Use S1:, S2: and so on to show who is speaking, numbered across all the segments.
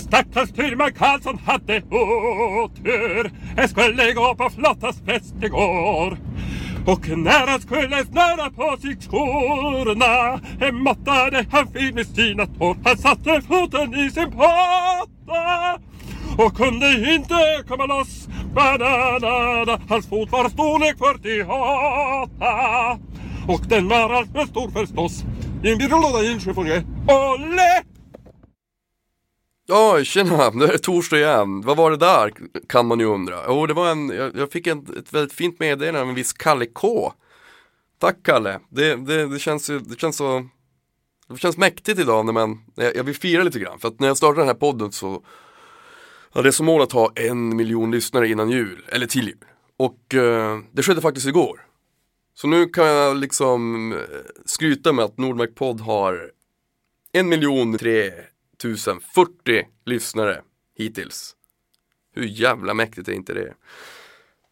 S1: Stackars styrman Karlsson hade otur. Han skulle gå på flottans fest igår. Och när han skulle snöra på sig skorna måttade han fin med sina tår. Han satte foten i sin potta och kunde inte komma loss. Banana. Hans fot var storlek 48 och den var alltför stor förstås. I en byrålåda i en chiffonjé! Olle!
S2: Ja, tjena, nu är det torsdag igen. Vad var det där, kan man ju undra. Jo, det var en, jag, jag fick en, ett väldigt fint meddelande av en viss Kalle K. Tack Kalle, det, det, det känns ju, det känns så, det känns mäktigt idag när man, jag, jag vill fira lite grann. För att när jag startade den här podden så hade jag som mål att ha en miljon lyssnare innan jul, eller till jul. Och eh, det skedde faktiskt igår. Så nu kan jag liksom eh, skryta med att Nordmark podd har en miljon tre 1040 lyssnare hittills. Hur jävla mäktigt är inte det?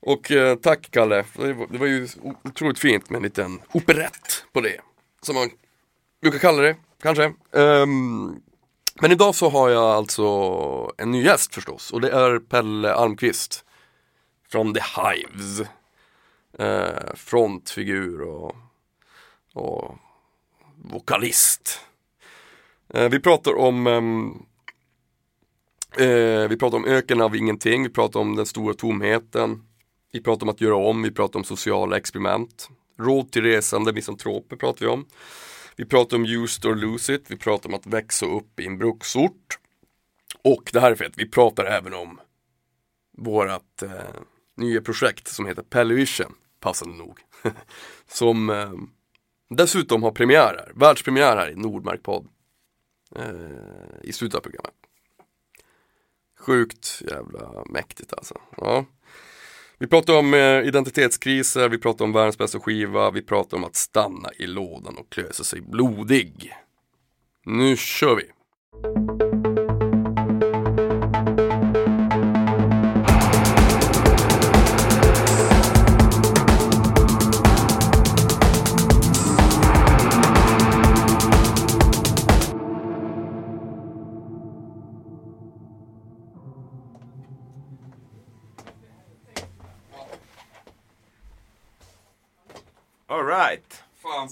S2: Och eh, tack Kalle, det var, det var ju otroligt fint med en liten operett på det. Som man brukar kalla det, kanske. Um, men idag så har jag alltså en ny gäst förstås och det är Pelle Almqvist. Från The Hives. Uh, frontfigur och, och vokalist. Eh, vi pratar om ehm, eh, Vi pratar om öken av ingenting, vi pratar om den stora tomheten Vi pratar om att göra om, vi pratar om sociala experiment. Råd till resande misantroper pratar vi om. Vi pratar om used or lose it, vi pratar om att växa upp i en bruksort. Och det här är fett, vi pratar även om vårat eh, nya projekt som heter Pellevision, passande nog. Som eh, dessutom har premiär här, världspremiär här i Nordmark podd Eh, i slutet av programmet. Sjukt jävla mäktigt alltså. Ja. Vi pratar om eh, identitetskriser, vi pratar om världens bästa skiva, vi pratar om att stanna i lådan och klösa sig blodig. Nu kör vi!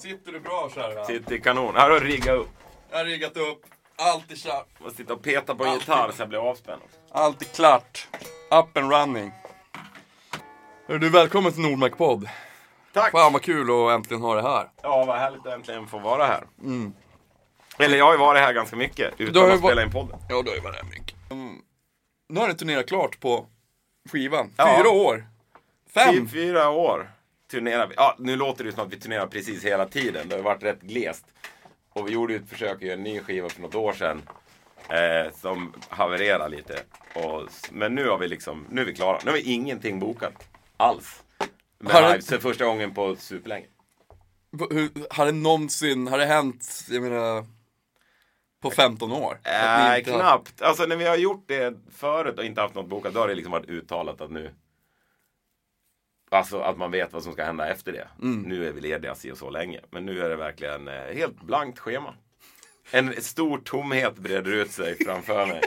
S2: Sitter du bra kära?
S3: Sitter kanon. Här har du riggat upp.
S2: Jag har riggat upp, allt är klart.
S3: Måste sitta och peta på en
S2: Alltid.
S3: gitarr så jag blir avspänd.
S2: Allt är klart. Up and running. Hör du, välkommen till Nordmark podd.
S3: Tack!
S2: Fan vad kul att äntligen ha det här.
S3: Ja, vad härligt att äntligen få vara här. Eller jag har ju varit här ganska mycket
S2: Du
S3: utan att spela in podden.
S2: Ja, du har ju varit här mycket. Mm. Nu har ni turnerat klart på skivan.
S3: Ja.
S2: Fyra år. Fem.
S3: Typ fyra år turnerar vi. Ja, nu låter det som att vi turnerar precis hela tiden. Det har varit rätt glest. Och vi gjorde ju ett försök att göra en ny skiva för något år sedan. Eh, som havererade lite. Och, men nu har vi liksom, nu är vi klara. Nu har vi ingenting bokat. Alls. Med
S2: Har det-
S3: live, så första gången på superlänge.
S2: Hur, har det någonsin, har det hänt, jag menar, på 15 år? Att ni
S3: Nej,
S2: har-
S3: knappt. Alltså när vi har gjort det förut och inte haft något bokat, då har det liksom varit uttalat att nu Alltså att man vet vad som ska hända efter det.
S2: Mm.
S3: Nu är vi lediga si och så länge. Men nu är det verkligen eh, helt blankt schema. En stor tomhet breder ut sig framför mig.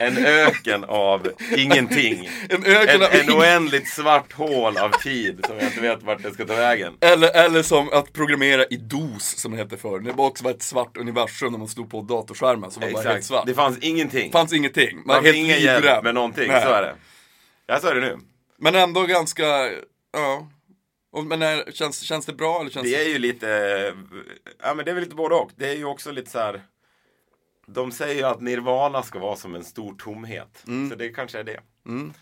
S3: En öken av ingenting.
S2: En öken
S3: En,
S2: av
S3: en oändligt svart hål av tid som jag inte vet vart det ska ta vägen.
S2: Eller, eller som att programmera i DOS som det hette förr. Det var också ett svart universum när man slog på datorskärmen så var det bara helt svart.
S3: Det fanns ingenting.
S2: Det fanns ingenting. Man
S3: Man
S2: helt
S3: ingen hjälp med någonting,
S2: Nej.
S3: så är det. Ja, så är det nu.
S2: Men ändå ganska, ja. Men är, känns, känns det bra eller känns
S3: Det är ju lite, ja men det är väl lite både och. Det är ju också lite så här. De säger ju att Nirvana ska vara som en stor tomhet. Så det kanske är det.
S2: Mm.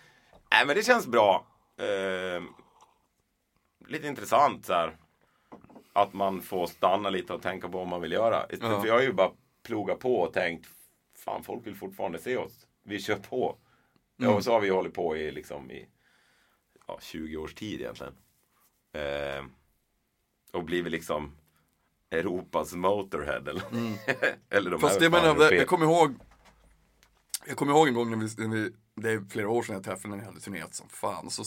S3: Nej men det känns bra. Eh, lite intressant så här. Att man får stanna lite och tänka på vad man vill göra.
S2: Ja.
S3: För jag har ju bara plogat på och tänkt. Fan folk vill fortfarande se oss. Vi kör på. Ja, och så har vi hållit på i liksom i ja, 20 års tid egentligen. Eh, och blivit liksom Europas Motorhead eller, eller de
S2: Mm. Fast det menar, jag, jag kommer ihåg Jag kommer ihåg en gång när vi, när vi det är flera år sedan jag träffade när ni hade turnerat som fan så,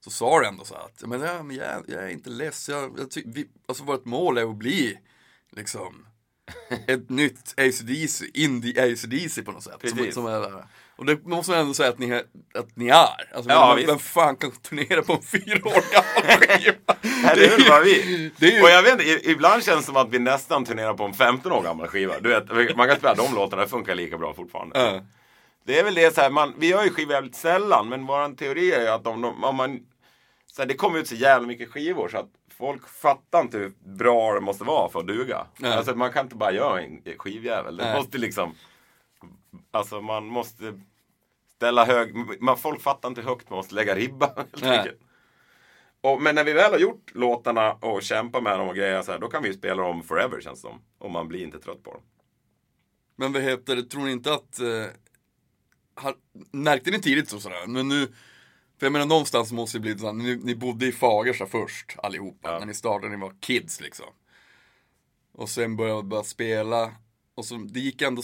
S2: så sa du ändå så här att men, ja, men jag, jag är inte less, jag, jag ty, vi, alltså vårt mål är att bli liksom
S4: ett nytt ACDC, indie ACDC på något sätt. Som,
S3: Precis.
S4: som är där. Och det måste man ändå säga att ni är. Att ni är. Alltså,
S3: Ja,
S4: vem, vem fan kan turnera på en fyra år gammal skiva?
S3: Eller hur var vi?
S4: det är ju-
S3: Och jag vet inte, ibland känns det som att vi nästan turnerar på en 15 år gammal skiva. Du vet, man kan spela de låtarna, det funkar lika bra fortfarande.
S4: Ja.
S3: Det är väl det så här, man, vi gör ju skivor jävligt sällan, men våran teori är ju att om, om man... Så här, det kommer ut så jävla mycket skivor så att folk fattar inte hur bra det måste vara för att duga.
S4: Nej.
S3: Alltså man kan inte bara göra en skivjävel. Det
S4: Nej.
S3: måste liksom... Alltså man måste ställa hög... Man, folk fattar inte hur högt man måste lägga ribban. Och, men när vi väl har gjort låtarna och kämpar med dem och grejer så här, då kan vi ju spela dem forever känns det som. Och man blir inte trött på dem.
S4: Men vad heter det, tror ni inte att... Eh, har, märkte ni tidigt så sådär? Men nu... För jag menar någonstans måste det bli såhär, ni, ni bodde i Fagersta först allihopa.
S3: Ja.
S4: När ni startade, när ni var kids liksom. Och sen började bara spela. Och så, det gick ändå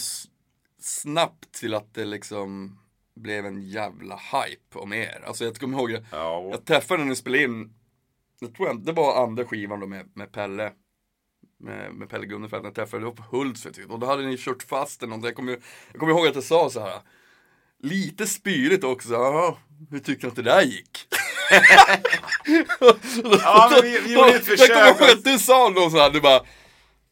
S4: snabbt till att det liksom blev en jävla hype om er. Alltså jag kommer ihåg,
S3: Ja,
S4: jag träffade när ni spelade in, jag tror jag, det var andra skivan då med, med Pelle. Med, med Pelle Gunnefelt, när jag träffade, det var på Hultsfred. Och då hade ni kört fast något. Jag kommer, jag kommer ihåg att jag sa så här. Lite spyrigt också, ja, hur tyckte ni att det där gick?
S3: Ja, men vi- vi gjorde ett
S4: Jag kommer
S3: försök
S4: ihåg
S3: att-
S4: du sa då så här, du bara,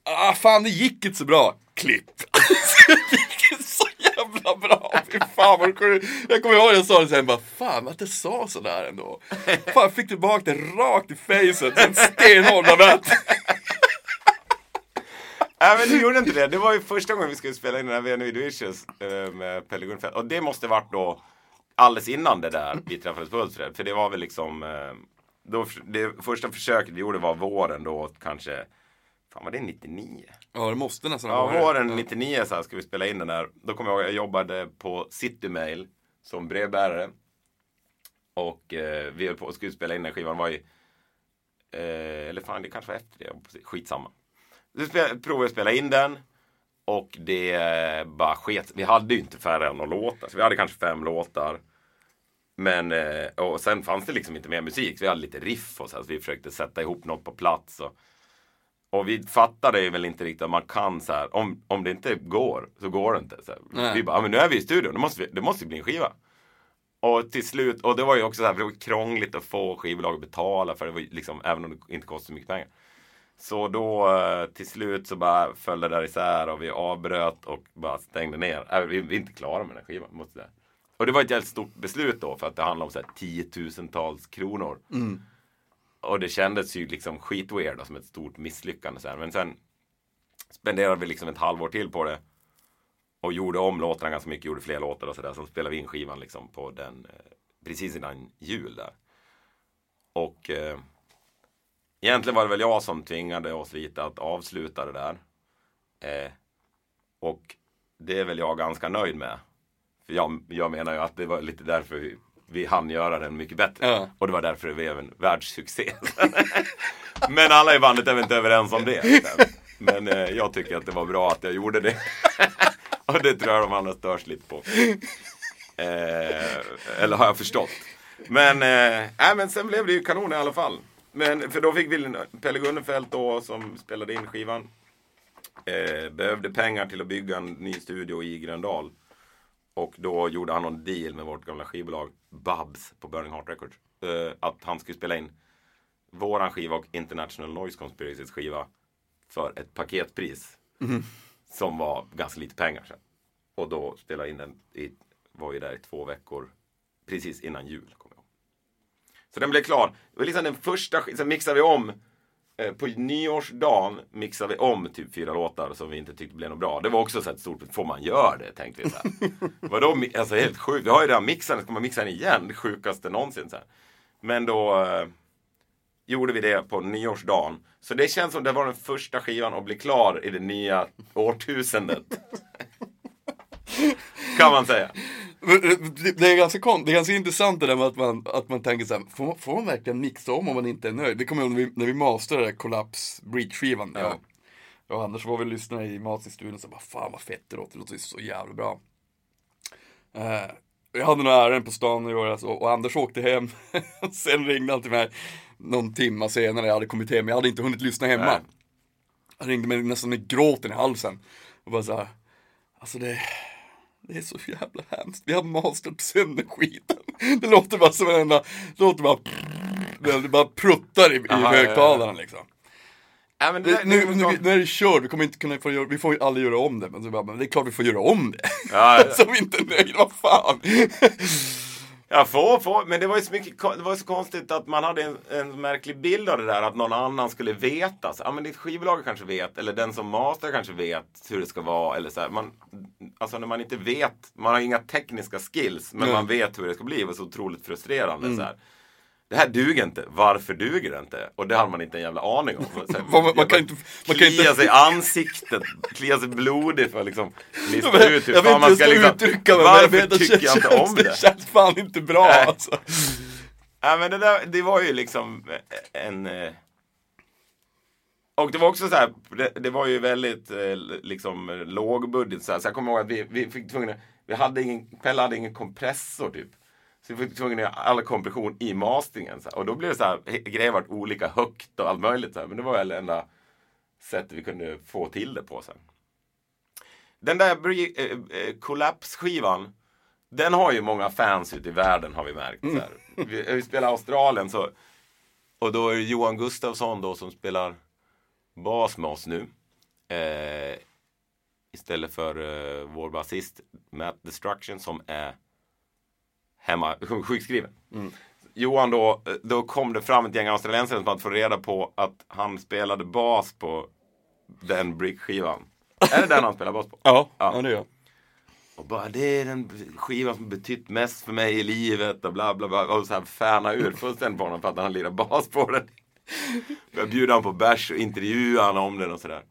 S4: ah fan det gick inte så bra. Klipp. det gick inte så jävla bra. Fy fan vad du Jag kommer ihåg att jag sa det sen bara, fan att jag sa sådär ändå. Fan jag fick tillbaka det rakt i facet, en stenhård lavett.
S3: Nej men du gjorde inte det. Det var ju första gången vi skulle spela in den här Venue Vicious eh, med Pelle Gunnfeldt. Och det måste varit då alldeles innan det där vi träffades på Hultsfred. För det var väl liksom eh, då, Det första försöket vi gjorde var våren då kanske Fan var det 99?
S4: Ja det måste nästan ha
S3: Ja,
S4: varit.
S3: våren 99 så här ska vi spela in den där. Då kommer jag ihåg jag jobbade på Citymail som brevbärare. Och eh, vi höll på och skulle spela in den skivan. var ju eh, Eller fan, det kanske var efter det. Skitsamma. Så provade jag att spela in den. Och det bara sket. Vi hade ju inte färre än några låtar. Så vi hade kanske fem låtar. Men, eh, och sen fanns det liksom inte mer musik. Så vi hade lite riff och så, här, så vi försökte sätta ihop något på plats. Och, och vi fattade ju väl inte riktigt att man kan så här, om, om det inte går, så går det inte. Så. Vi bara, "Ja, men nu är vi i studion, det måste, vi, det måste bli en skiva. Och till slut, och det var ju också så här, för det var krångligt att få skivbolag att betala för det var liksom, även om det inte kostade så mycket pengar. Så då eh, till slut så bara föll det där isär och vi avbröt och bara stängde ner. Äh, vi, vi är inte klara med den här skivan. Måste säga. Och det var ett jävligt stort beslut då för att det handlade om så här, tiotusentals kronor. Och det kändes ju liksom skitweird och som ett stort misslyckande. Så här. Men sen spenderade vi liksom ett halvår till på det. Och gjorde om låtarna ganska mycket, gjorde fler låtar och sådär. Sen spelade vi in skivan liksom på den eh, precis innan jul där. Och eh, egentligen var det väl jag som tvingade oss lite att avsluta det där. Eh, och det är väl jag ganska nöjd med. För jag, jag menar ju att det var lite därför vi, hann göra den mycket bättre.
S4: Ja.
S3: Och det var därför det blev en världssuccé. Men alla i bandet är väl inte överens om det. Men eh, jag tycker att det var bra att jag gjorde det. och det tror jag de andra störs lite på. Eh, eller har jag förstått. Men, eh, äh, men sen blev det ju kanon i alla fall. Men, för då fick vi Pelle Gunnefelt då som spelade in skivan. Eh, behövde pengar till att bygga en ny studio i Gröndal. Och då gjorde han någon deal med vårt gamla skivbolag Babs på Burning Heart Records. Eh, att han skulle spela in våran skiva och International Noise Conspiracies skiva för ett paketpris. Som var ganska lite pengar sen. Och då spelade in den, i, var ju där i två veckor. Precis innan jul, kommer jag. Så den blev klar. Det var liksom den första, sen mixade vi om. Eh, på nyårsdagen mixade vi om typ fyra låtar som vi inte tyckte blev något bra. Det var också så ett stort, får man göra det? Tänkte vi så här. Vadå, alltså helt sjukt. Vi har ju redan mixat den, ska man mixa den igen? Det sjukaste någonsin. Så här. Men då eh, gjorde vi det på nyårsdagen. Så det känns som det var den första skivan att bli klar i det nya årtusendet. kan man säga.
S4: Det- är, ganska kon- det är ganska intressant det där med att man, att man tänker så här, får, man- får man verkligen mixa om om man inte är nöjd? Det kommer jag ihåg när vi, när vi masterade Collapse Breach-skivan.
S3: Ja.
S4: Jag, jag och Anders var väl lyssnare i Mastering-studion och så bara, fan vad fett det låter, det låter så jävla bra. Eh, jag hade några ärenden på stan i år och, och Anders åkte hem. Sen ringde han till mig någon timma senare, jag hade kommit hem, jag hade inte hunnit lyssna hemma.
S3: Nej.
S4: Han ringde mig nästan med gråten i halsen. Och bara så här, alltså det, det är så jävla hemskt. Vi har masterat sönder skiten. Det låter bara som en enda, det låter bara, det bara pruttar i, i
S3: Aha, ja,
S4: högtalarna liksom.
S3: Ja, det,
S4: Det, nu, nu, nu är det kört, vi kommer inte kunna få göra, vi får aldrig göra om det. Men, så bara, men det är klart vi får göra om det.
S3: Ja, ja.
S4: Så vi inte är nöjda, vad fan.
S3: Ja, få, få. Men det var ju så mycket, det var så konstigt att man hade en, en märklig bild av det där att någon annan skulle veta. Så, ja, men ditt skivbolag kanske vet, eller den som master kanske vet hur det ska vara. Eller så här. Man, alltså när man inte vet, man har inga tekniska skills, men
S4: Nej.
S3: man vet hur det ska bli. Det var så otroligt frustrerande. Så här. Det här duger inte. Varför duger det inte? Och det har man inte en jävla aning om. Här,
S4: Man- man kan inte- man kan inte-
S3: Klia sig i ansiktet, klia sig blodig för att liksom lista
S4: Jag
S3: ut hur
S4: vill
S3: fan man ska liksom,
S4: uttrycka mig, men jag
S3: Varför
S4: vet att
S3: tycker jag inte om
S4: det
S3: det?
S4: känns fan inte bra
S3: Nej.
S4: alltså.
S3: Ja, men det, där, det var ju liksom en... eh, Och det var också så här, det, det var ju väldigt eh, liksom lågbudget så här. Så jag kommer ihåg att vi, vi fick tvungna, vi hade ingen, Pelle hade ingen kompressor typ. Så vi fick tvungna att göra all kompression i masteringen. Så här. Och då blev det så här, grejer vart olika högt och allt möjligt. Så här. Men det var väl det enda sättet vi kunde få till det på sen. Den där eh, eh, Collapse-skivan, den har ju många fans ute i världen har vi märkt. Så här. Vi, vi spelar Australien så, och då är det Johan Gustafsson då som spelar bas med oss nu. Eh, istället för eh, vår basist Matt Destruction som är hemma, sjukskriven. Johan då, då kom det fram ett gäng australiensare som hade fått reda på att han spelade bas på den brickskivan. Är det den han spelar bas på?
S4: Ja,
S3: Ja.
S4: ja. det gör.
S3: Och bara, det är den skivan som betytt mest för mig i livet och bla bla bla. Och så här färna ur fullständigt på honom för att han lirar bas på den. Jag bjuda honom på bärs och intervjua honom om den och sådär.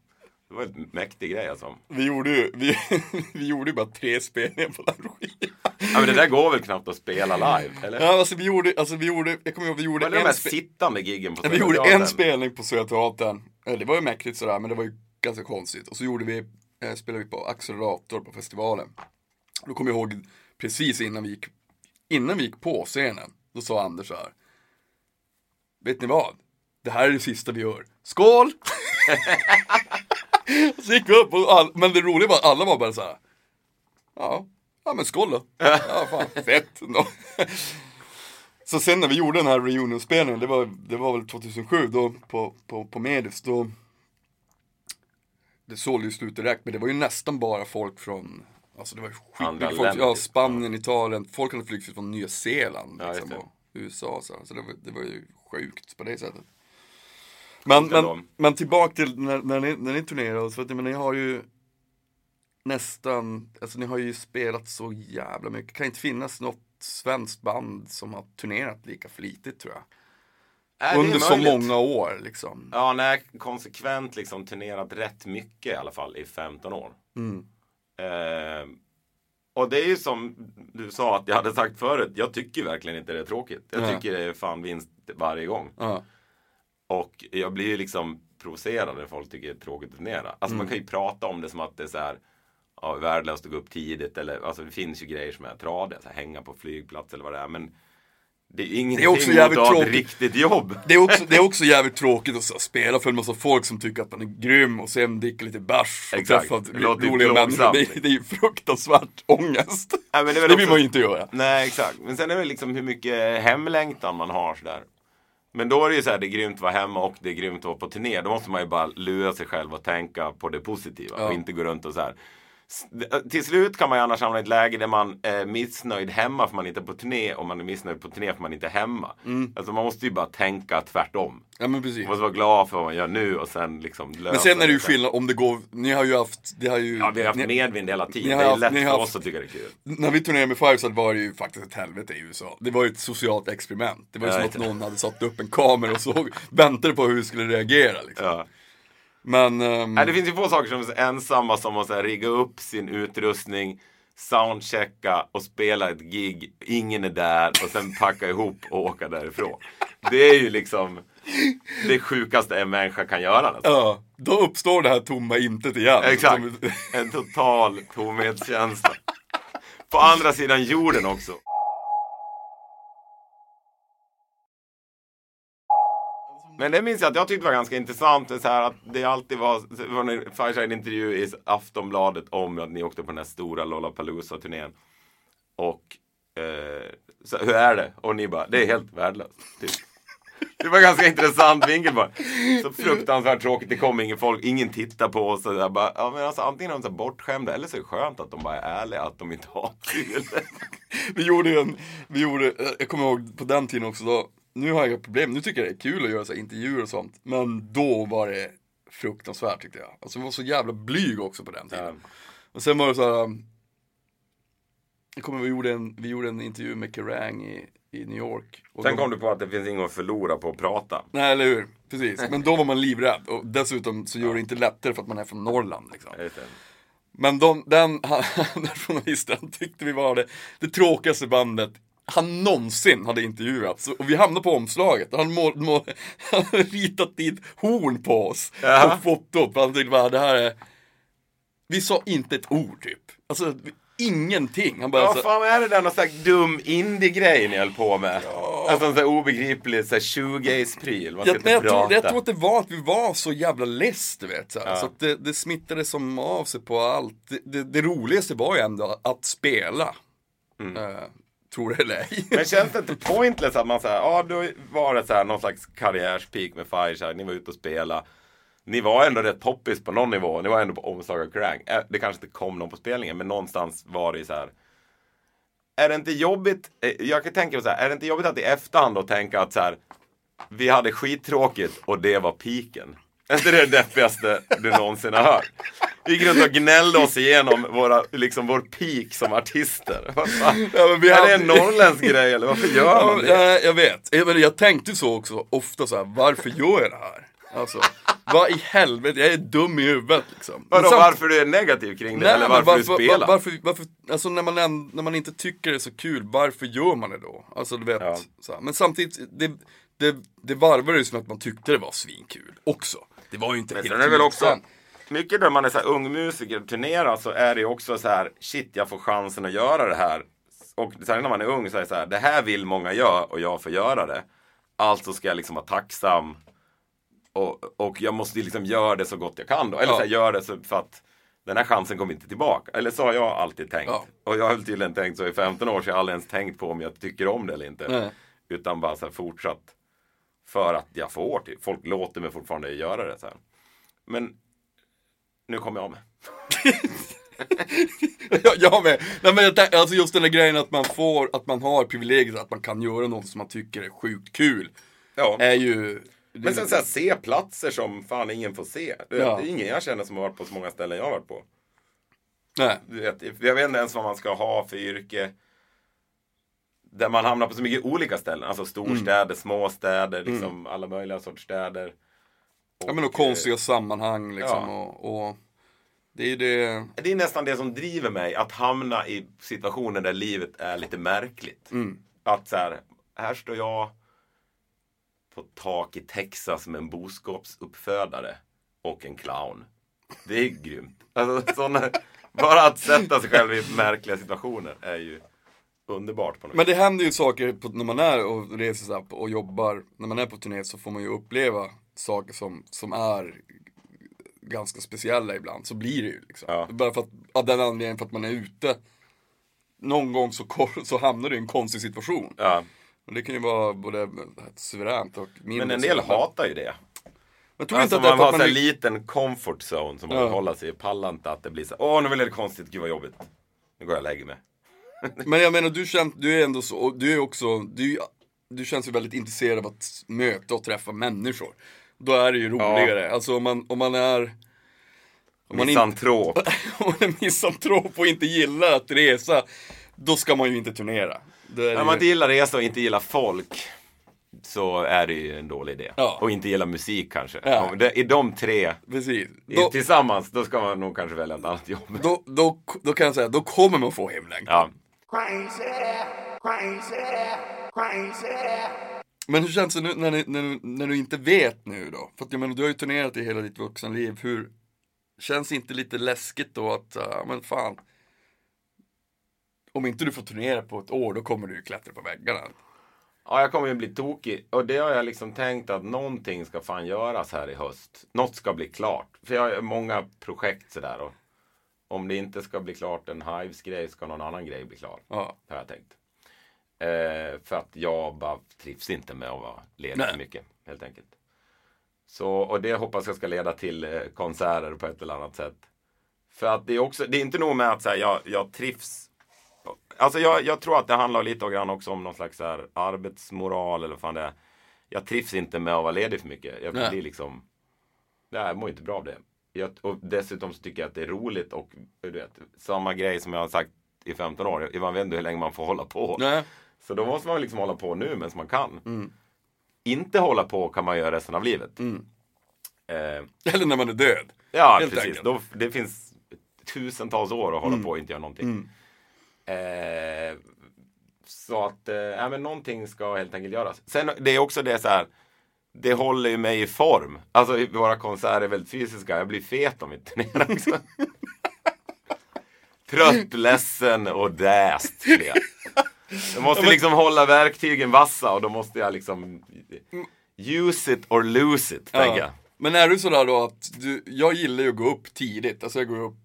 S3: Det var en mäktig grej alltså.
S4: Vi gjorde ju, vi, vi gjorde ju bara tre spelningar på den skivan.
S3: Ja men det där går väl knappt att spela live? Eller?
S4: Ja, alltså vi gjorde, alltså vi gjorde, jag kommer ihåg, vi gjorde
S3: Var det de
S4: en, spe,
S3: sittande giggen på
S4: ja, vi gjorde en spelning på Södra Teatern. Det var ju mäktigt sådär, men det var ju ganska konstigt. Och så gjorde vi, eh, spelade vi på Accelerator på festivalen. Då kommer jag ihåg precis innan vi gick, innan vi gick på scenen, då sa Anders så här. Vet ni vad? Det här är det sista vi gör. Skål! så gick vi upp och all, men det roliga var att alla var bara så här. Ja, ja men skål då. Ja, fan, fett ändå. Så sen när vi gjorde den här reunion-spelningen, det var, det var väl 2007 då på, på, på Medis, då Det sålde ju slut direkt, men det var ju nästan bara folk från Alltså det var skitmycket folk, ja
S3: typ.
S4: Spanien, Italien, folk hade flygit från Nya Zeeland
S3: Ja,
S4: liksom,
S3: det.
S4: och USA så, så det, var, det var ju sjukt på det sättet Men, men, men tillbaka till när, när, ni, när ni turnerar, så att, men ni har ju nästan, alltså ni har ju spelat så jävla mycket. Kan inte finnas något svenskt band som har turnerat lika flitigt tror jag.
S3: Äh,
S4: Under så många år liksom.
S3: Ja, nej, konsekvent liksom turnerat rätt mycket i alla fall i 15 år.
S4: Mm.
S3: Eh, och det är ju som du sa att jag hade sagt förut. Jag tycker verkligen inte det är tråkigt. Jag
S4: Nej.
S3: tycker det är fan vinst varje gång.
S4: Ja.
S3: Och jag blir ju liksom provocerad när folk tycker det är tråkigt att turnera. Alltså
S4: Mm.
S3: man kan ju prata om det som att det är så här ja, värdelöst att gå upp tidigt eller alltså det finns ju grejer som är tradiga, så här, hänga på flygplats eller vad det är. Men det är ingenting
S4: också
S3: mot
S4: jävligt
S3: att ha ett riktigt jobb.
S4: Det, är också, det är också jävligt tråkigt att spela för en massa folk som tycker att man är grym och sen dricka lite bärs och
S3: Exakt.
S4: träffa
S3: Det
S4: roliga människor. Det, är- det är ju fruktansvärt ångest.
S3: Men det är
S4: det vill
S3: också-
S4: man ju inte göra.
S3: Nej, exakt. Men sen är det liksom hur mycket hemlängtan man har sådär. Men då är det ju så här, det är grymt att vara hemma och det är grymt att vara på turné. Då måste man ju bara lura sig själv och tänka på det positiva
S4: Ja.
S3: och inte gå runt och så här. S- Till slut kan man ju annars hamna i ett läge där man är missnöjd hemma för man inte är på turné och man är missnöjd på turné för man inte är hemma.
S4: Mm.
S3: Alltså man måste ju bara tänka tvärtom.
S4: Ja men precis.
S3: Man måste vara glad för vad man gör nu och sen liksom lösa
S4: Men sen är det ju skillnad om det går, ni har ju haft, det har ju
S3: Ja, vi har haft
S4: ni,
S3: medvind hela tiden. Det är
S4: haft-
S3: lätt för
S4: har
S3: oss
S4: haft-
S3: att tycka det är kul.
S4: När vi turnerade med Five så var det ju faktiskt ett helvete i USA. Det var ju ett socialt experiment. Det var ju som att någon hade satt upp en kamera och såg, väntade på hur vi skulle reagera liksom.
S3: Ja.
S4: Men,
S3: Nej, det finns ju få saker som är ensamma som här, rigga upp sin utrustning, soundchecka och spela ett gig. Ingen är där och sen packa ihop och åka därifrån. Det är ju liksom det sjukaste en människa kan göra. Nästan.
S4: ja, då uppstår det här tomma intet igen.
S3: Exakt. En total tomhetskänsla. På andra sidan jorden också. Men det minns jag att jag tyckte var ganska intressant. Så här, att det alltid var, det var en Fireshine-intervju i Aftonbladet om att ni åkte på den här stora Lollapalooza-turnén. Och eh, så, hur är det? Och ni bara, det är helt värdelöst. Typ. Det var ganska intressant vinkel bara. Så fruktansvärt tråkigt, det kom ingen folk, ingen tittar på oss. Och bara, ja, men alltså, antingen är de så bortskämda eller så är det skönt att de bara är ärliga, att de inte har kul.
S4: Vi gjorde ju en, vi gjorde, eh, jag kommer ihåg på den tiden också då, nu har jag inga problem, nu tycker jag det är kul att göra så intervjuer och sånt. Men då var det fruktansvärt tyckte jag. Alltså jag var så jävla blyg också på den tiden. Och sen var det så här, jag kommer vi gjorde en, vi gjorde en intervju med Kerrang i, i New York. Och
S3: Sen
S4: då-
S3: kom du på att det finns inget att förlora på att prata.
S4: Nej, eller hur? Precis. Men då var man livrädd. Och dessutom så gör det inte lättare för att man är från Norrland. Liksom. Men de, den, han, den journalisten tyckte vi var det, det tråkigaste bandet han någonsin hade intervjuat. Så, och vi hamnade på omslaget. Han, mål, mål, han hade ritat dit horn på oss.
S3: Jaha.
S4: På fotot. För han tyckte bara, det här är... Vi sa inte ett ord typ. Alltså, vi- ingenting. Han bara,
S3: Ja,
S4: så,
S3: fan är det där någon slags dum indie-grej ni höll på med? Alltså en sån här obegriplig så här shoegaze-pryl.
S4: Jag, jag, tror,
S3: prata.
S4: jag tror att det var att vi var så jävla less, du vet. Så.
S3: Ja.
S4: så det, det smittade som av sig på allt. Det, det, det roligaste var ju ändå att spela. Eh, tror det eller ej.
S3: Men känns det inte pointless att man säger, ja då var det så här någon slags karriärspeak med Fireshine, ni var ute och spela. Ni var ändå rätt poppis på någon nivå, ni var ändå på omslag av Krang. Det kanske inte kom någon på spelningen, men någonstans var det ju så här. Är det inte jobbigt, eh, jag kan tänka mig så här, är det inte jobbigt att i efterhand då tänka att så här, vi hade skittråkigt och det var piken. Är inte det det deppigaste du någonsin har hört? Vi gick runt och gnällde oss igenom våra, liksom vår peak som artister.
S4: Ja, men vi
S3: är
S4: hade-
S3: det en norrländsk grej eller varför gör
S4: Ja,
S3: man det?
S4: jag, jag vet. Jag, jag tänkte så också ofta så här, varför gör jag det här? Alltså, vad i helvete, jag är dum i huvudet liksom.
S3: Vadå,
S4: samt-
S3: varför du är negativ kring det
S4: Nej,
S3: eller
S4: men
S3: varför, du spelar?
S4: var- varför, varför, alltså när man, när man inte tycker det är så kul, varför gör man det då? Alltså du vet,
S3: Ja.
S4: så här. men samtidigt, det, det, det varvade ju som att man tyckte det var svinkul också. Det var ju inte
S3: Men
S4: helt
S3: sen är väl också, mycket när man är så här ung musiker och turnerar så är det ju också så här, shit jag får chansen att göra det här. Och sen när man är ung så är det så här, det här vill många göra och jag får göra det. Alltså ska jag liksom vara tacksam. Och, och jag måste liksom göra det så gott jag kan då. Eller
S4: Ja.
S3: så här, göra det så för att den här chansen kommer inte tillbaka. Eller så har jag alltid tänkt.
S4: Ja.
S3: Och jag har tydligen tänkt så i 15 år så jag har aldrig ens tänkt på om jag tycker om det eller inte.
S4: Nej.
S3: Utan bara så här fortsatt för att jag får till. Folk låter mig fortfarande göra det. Så här. Men nu kommer jag av mig.
S4: Ja, jag med. Nej, men jag, alltså just den där grejen att man får, att man har privilegiet att man kan göra något som man tycker är sjukt kul.
S3: Ja.
S4: Är ju...
S3: Men sen så här, se platser som fan ingen får se. Det,
S4: Ja.
S3: det är ingen jag känner som har varit på så många ställen jag har varit på.
S4: Nej.
S3: Du vet, jag vet inte ens vad man ska ha för yrke. Där man hamnar på så mycket olika ställen. Alltså storstäder,
S4: Mm.
S3: småstäder, liksom alla möjliga sorts städer.
S4: Ja men och
S3: eh,
S4: konstiga sammanhang liksom.
S3: ja.
S4: Och, och det är det...
S3: Det är nästan det som driver mig, att hamna i situationer där livet är lite märkligt.
S4: Mm.
S3: Att så här, här står jag på tak i Texas med en boskapsuppfödare och en clown. Det är grymt. Alltså, såna, bara att sätta sig själv i märkliga situationer är ju underbart på något
S4: Men det händer ju saker på, när man är och reser på- och jobbar. När man är på turné så får man ju uppleva saker som, som är ganska speciella ibland. Så blir det ju liksom.
S3: Ja.
S4: Bara för att, av den anledningen för att man är ute. Någon gång så, så hamnar du i en konstig situation.
S3: Ja.
S4: Och det kan ju vara både suveränt och mindre
S3: Men en del hatar ju det.
S4: Jag tror
S3: Alltså
S4: inte att
S3: man har här
S4: man...
S3: liten comfort zone som man vill
S4: Ja.
S3: hålla sig i. Pallar inte att det blir så åh nu blir det konstigt, gud vad jobbigt. Nu går jag och lägger mig.
S4: Men jag menar, du, känner, du är ändå så, du är också, du, du känns ju väldigt intresserad av att möta och träffa människor. Då är det ju roligare. Alltså om man, om man är... Om man, inte,
S3: Misantrop.
S4: om man är misantrop och inte gillar att resa, då ska man ju inte turnera. Det
S3: När man
S4: ju-
S3: inte gillar resa och inte gillar folk så är det ju en dålig idé.
S4: Ja.
S3: Och inte gillar musik kanske.
S4: Ja.
S3: I de tre
S4: Precis. Då,
S3: tillsammans, då ska man nog kanske välja ett annat jobb.
S4: då, då, då kan jag säga, då kommer man få hemlängtan.
S3: Ja.
S4: Men hur känns det nu när, ni, när, du- när du inte vet nu då? För att jag menar, du har ju turnerat i hela ditt vuxenliv. Hur Känns inte lite läskigt då att, ja men fan. Om inte du får turnera på ett år, då kommer du ju klättra på väggarna.
S3: Ja, jag kommer ju bli tokig. Och det har jag liksom tänkt att någonting ska fan göras här i höst. Något ska bli klart. För jag har många projekt sådär. Och om det inte ska bli klart en Hives-grej ska någon annan grej bli klar.
S4: Ja.
S3: Har jag tänkt. Eh, för att jag bara trivs inte med att vara ledig för mycket. Helt enkelt. Så, och det hoppas jag ska leda till eh, konserter på ett eller annat sätt. För att det är också, det är inte nog med att så här, jag, jag trivs. Alltså jag, jag tror att det handlar lite och grann också om någon slags här, arbetsmoral eller vad fan det är. Jag trivs inte med att vara ledig för mycket. Jag blir liksom, nej, jag mår inte bra av det. Jag, och dessutom så tycker jag att det är roligt och du vet, samma grej som jag har sagt i 15 år. Man vet inte hur länge man får hålla på.
S4: Nej.
S3: Så då måste man liksom hålla på nu medan man kan. Inte hålla på kan man göra resten av livet. Eh,
S4: Eller när man är död.
S3: ja,
S4: Helt
S3: precis. Då, det finns tusentals år att hålla på och inte göra någonting. Eh, så att, eh, men någonting ska helt enkelt göras. Sen det är också det så här. Det håller ju mig i form. Alltså våra konserter är väldigt fysiska. Jag blir fet om vi turnerar också. Trött, ledsen och däst. jag. Måste liksom hålla verktygen vassa och då måste jag liksom use it or lose it, jag.
S4: Men är du sådär då att du, jag gillar ju att gå upp tidigt, alltså jag går upp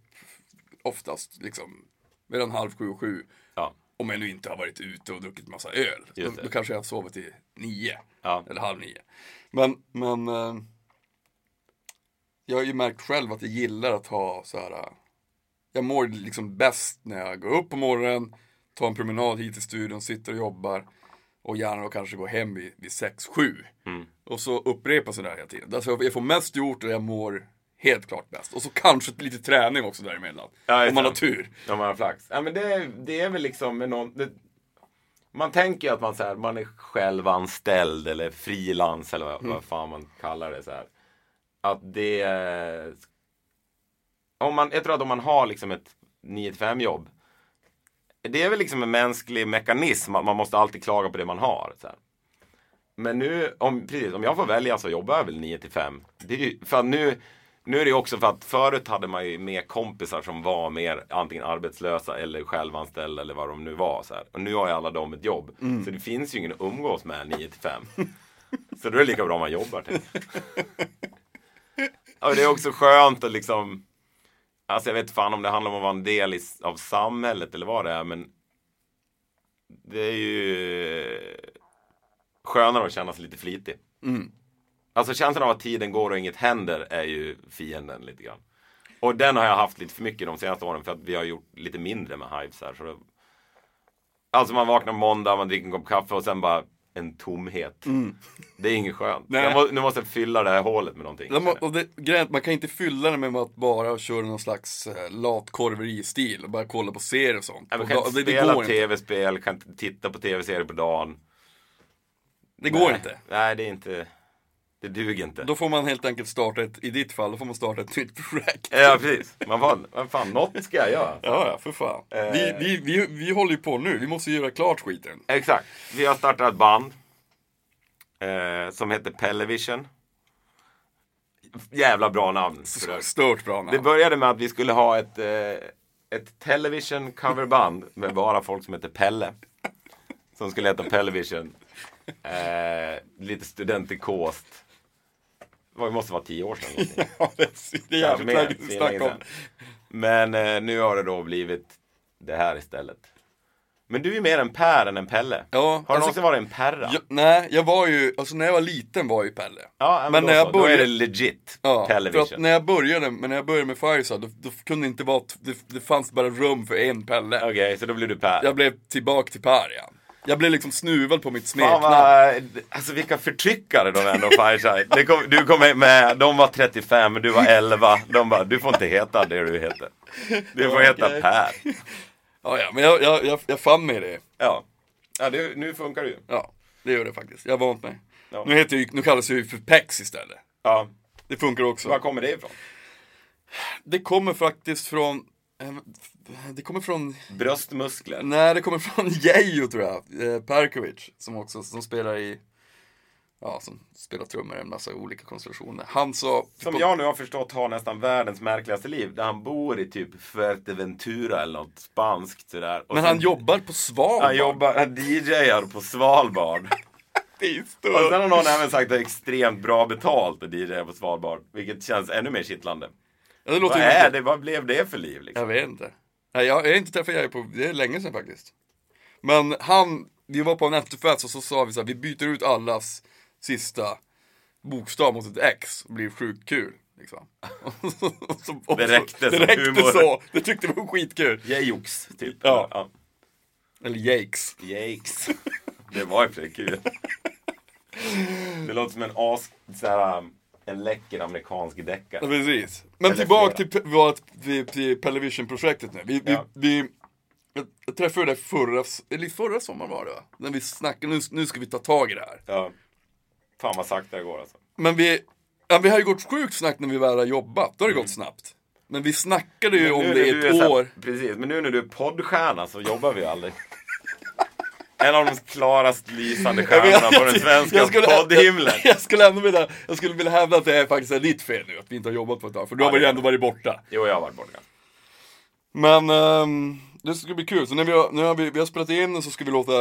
S4: oftast liksom mellan halv sju och sju.
S3: Ja.
S4: Om jag nu inte har varit ute och druckit massa öl. Då, då kanske jag har sovit till nio.
S3: Ja.
S4: Eller halv nio. Men, men eh, jag har ju märkt själv att jag gillar att ha så här. eh, Jag mår liksom bäst när jag går upp på morgonen, tar en promenad hit till studion, sitter och jobbar. Och gärna då kanske går hem vid, vid sex, sju.
S3: Mm.
S4: Och så upprepar sig det här hela tiden. Alltså jag får mest gjort och jag mår helt klart bäst. Och så kanske lite träning också däremellan.
S3: Ja,
S4: om man har tur.
S3: Om man har flax. Ja, men det, det är väl liksom med någon, det, Man tänker ju att man, så här, man är självanställd eller frilans eller vad, vad fan man kallar det. Så här. Att det... Om man, jag tror att om man har liksom ett 9-5 jobb. Det är väl liksom en mänsklig mekanism att man måste alltid klaga på det man har. Så här. Men nu, om, precis, om jag får välja så jobbar jag väl 9 till 5. Det är ju, för att nu, nu är det också för att förut hade man ju mer kompisar som var mer antingen arbetslösa eller självanställda eller vad de nu var. Så här. Och nu har ju alla de ett jobb. Så det finns ju ingen att umgås med 9 till 5. så då är det lika bra man jobbar. Och det är också skönt att liksom Alltså jag vet fan om det handlar om att vara en del i, av samhället eller vad det är men Det är ju skönare att känna sig lite flitig. Alltså känslan av att tiden går och inget händer är ju fienden lite grann. Och den har jag haft lite för mycket de senaste åren för att vi har gjort lite mindre med Hives här. Så det... Alltså man vaknar måndag, man dricker en kopp kaffe och sen bara en tomhet. Det är inget skönt. Må, nu måste jag fylla det här hålet med någonting.
S4: De, och det, grejen man kan inte fylla det med att bara köra någon slags eh, latkorveri-stil och bara kolla på serier och sånt.
S3: Nej, man
S4: Och
S3: kan
S4: då-
S3: inte
S4: det,
S3: spela tv-spel, kan inte titta på tv-serier på dagen.
S4: Det går
S3: Nej.
S4: inte.
S3: Nej, det är inte... Det duger inte.
S4: Då får man helt enkelt starta ett, i ditt fall, då får man starta ett nytt projekt.
S3: Ja, precis. Man får, vad fan, något ska jag göra.
S4: Ja, ja, för fan.
S3: Eh.
S4: Vi, vi, vi, vi håller ju på nu, vi måste göra klart skiten.
S3: Exakt. Vi har startat ett band. Eh, som heter Pellevision. Jävla bra namn.
S4: Stört bra namn.
S3: Det började med att vi skulle ha ett, eh, ett television coverband med bara folk som heter Pelle. Som skulle heta Pellevision. Eh, lite studentikost. Det måste vara tio år sedan.
S4: Ja, det är, det är
S3: Kanske
S4: jävligt
S3: mer,
S4: länge snacka om.
S3: Men eh, nu har det då blivit det här istället. Men du är mer en Per än en Pelle.
S4: Ja,
S3: har du
S4: alltså-
S3: någonsin varit en Perra?
S4: Jag, nej, jag var ju, alltså när jag var liten var jag ju Pelle.
S3: Ja, men,
S4: Men när jag
S3: så. då är
S4: började-
S3: det legit
S4: Ja, för
S3: television.
S4: att när jag började, men när jag började med Fireside, då, då kunde det inte vara, det, det fanns bara rum för en Pelle.
S3: Okej, så då blir du Per.
S4: Jag blev tillbaka till Per igen. Jag blev liksom snuvad på mitt smeknamn.
S3: alltså vilka förtryckare de ändå Fireside. Kom, du kom med, de var 35, du var 11. De bara, du får inte heta det du heter. Du får heta. Per.
S4: Ja, ja, men jag, jag, jag, jag fann mig i det.
S3: Ja, ja det, nu funkar det ju.
S4: Ja, det gör det faktiskt. Jag har vant mig.
S3: Ja.
S4: Nu, heter nu kallas jag ju för Pex istället.
S3: Ja,
S4: Det funkar också.
S3: var kommer det ifrån?
S4: Det kommer faktiskt från, det kommer från,
S3: Bröstmuskler?
S4: nej det kommer från Geijo tror jag. Eh, Perkovic, som också, som spelar i, ja som spelar trummor i en massa olika konstellationer. Han sa,
S3: Som jag nu har förstått har nästan världens märkligaste liv. Där han bor i typ Fuerteventura eller något spanskt sådär. Och
S4: men
S3: sen-
S4: han jobbar på Svalbard.
S3: Han jobbar, han DJar på Svalbard. Och sen har någon även sagt att det är extremt bra betalt att DJa på Svalbard. Vilket känns ännu mer kittlande.
S4: Ja, det låter
S3: Vad är det? Vad blev det för liv liksom?
S4: Jag vet inte. Nej, jag, jag har inte träffat Jerry på, det är länge sedan faktiskt. Men han, vi var på en efterfest och så sa vi så här, vi byter ut allas sista bokstav mot ett X och blir sjukt kul. Liksom. Så- och så-
S3: Det
S4: så-
S3: räckte
S4: det
S3: som
S4: räckte
S3: humor.
S4: så. Det tyckte vi var skitkul.
S3: Jajox, typ.
S4: Ja. Eller Jakes.
S3: Jakes. Det var ju kul. Det låter som en as, såhär, en läcker amerikansk
S4: Ja,
S3: deckare.
S4: precis. Men
S3: Eller
S4: tillbaka
S3: flera.
S4: till, vårt, till, till Pelevision-projektet nu. Vi, vi,
S3: Ja.
S4: vi, jag, jag träffade dig förra, eller förra sommaren var det va? När vi snackade, nu, nu ska vi ta tag i det här.
S3: Ja. Fan vad sakta det går alltså.
S4: Men vi, ja, vi har ju gått sjukt snabbt när vi väl har jobbat. Då har det gått snabbt. Men vi snackade ju om det i ett
S3: så här-
S4: år.
S3: Precis, men nu när du är poddstjärna så jobbar vi aldrig. En av de klarast lysande stjärnorna på den svenska
S4: jag skulle-
S3: poddhimlen.
S4: Jag, jag skulle ändå vilja, jag skulle vilja hävda att det är faktiskt är ditt fel nu, att vi inte har jobbat på ett tag. För du har väl
S3: det-
S4: ändå varit borta.
S3: Jo, jag har varit borta.
S4: Men ehm, det ska bli kul. Så när vi har, nu har vi, vi har spelat in så ska vi låta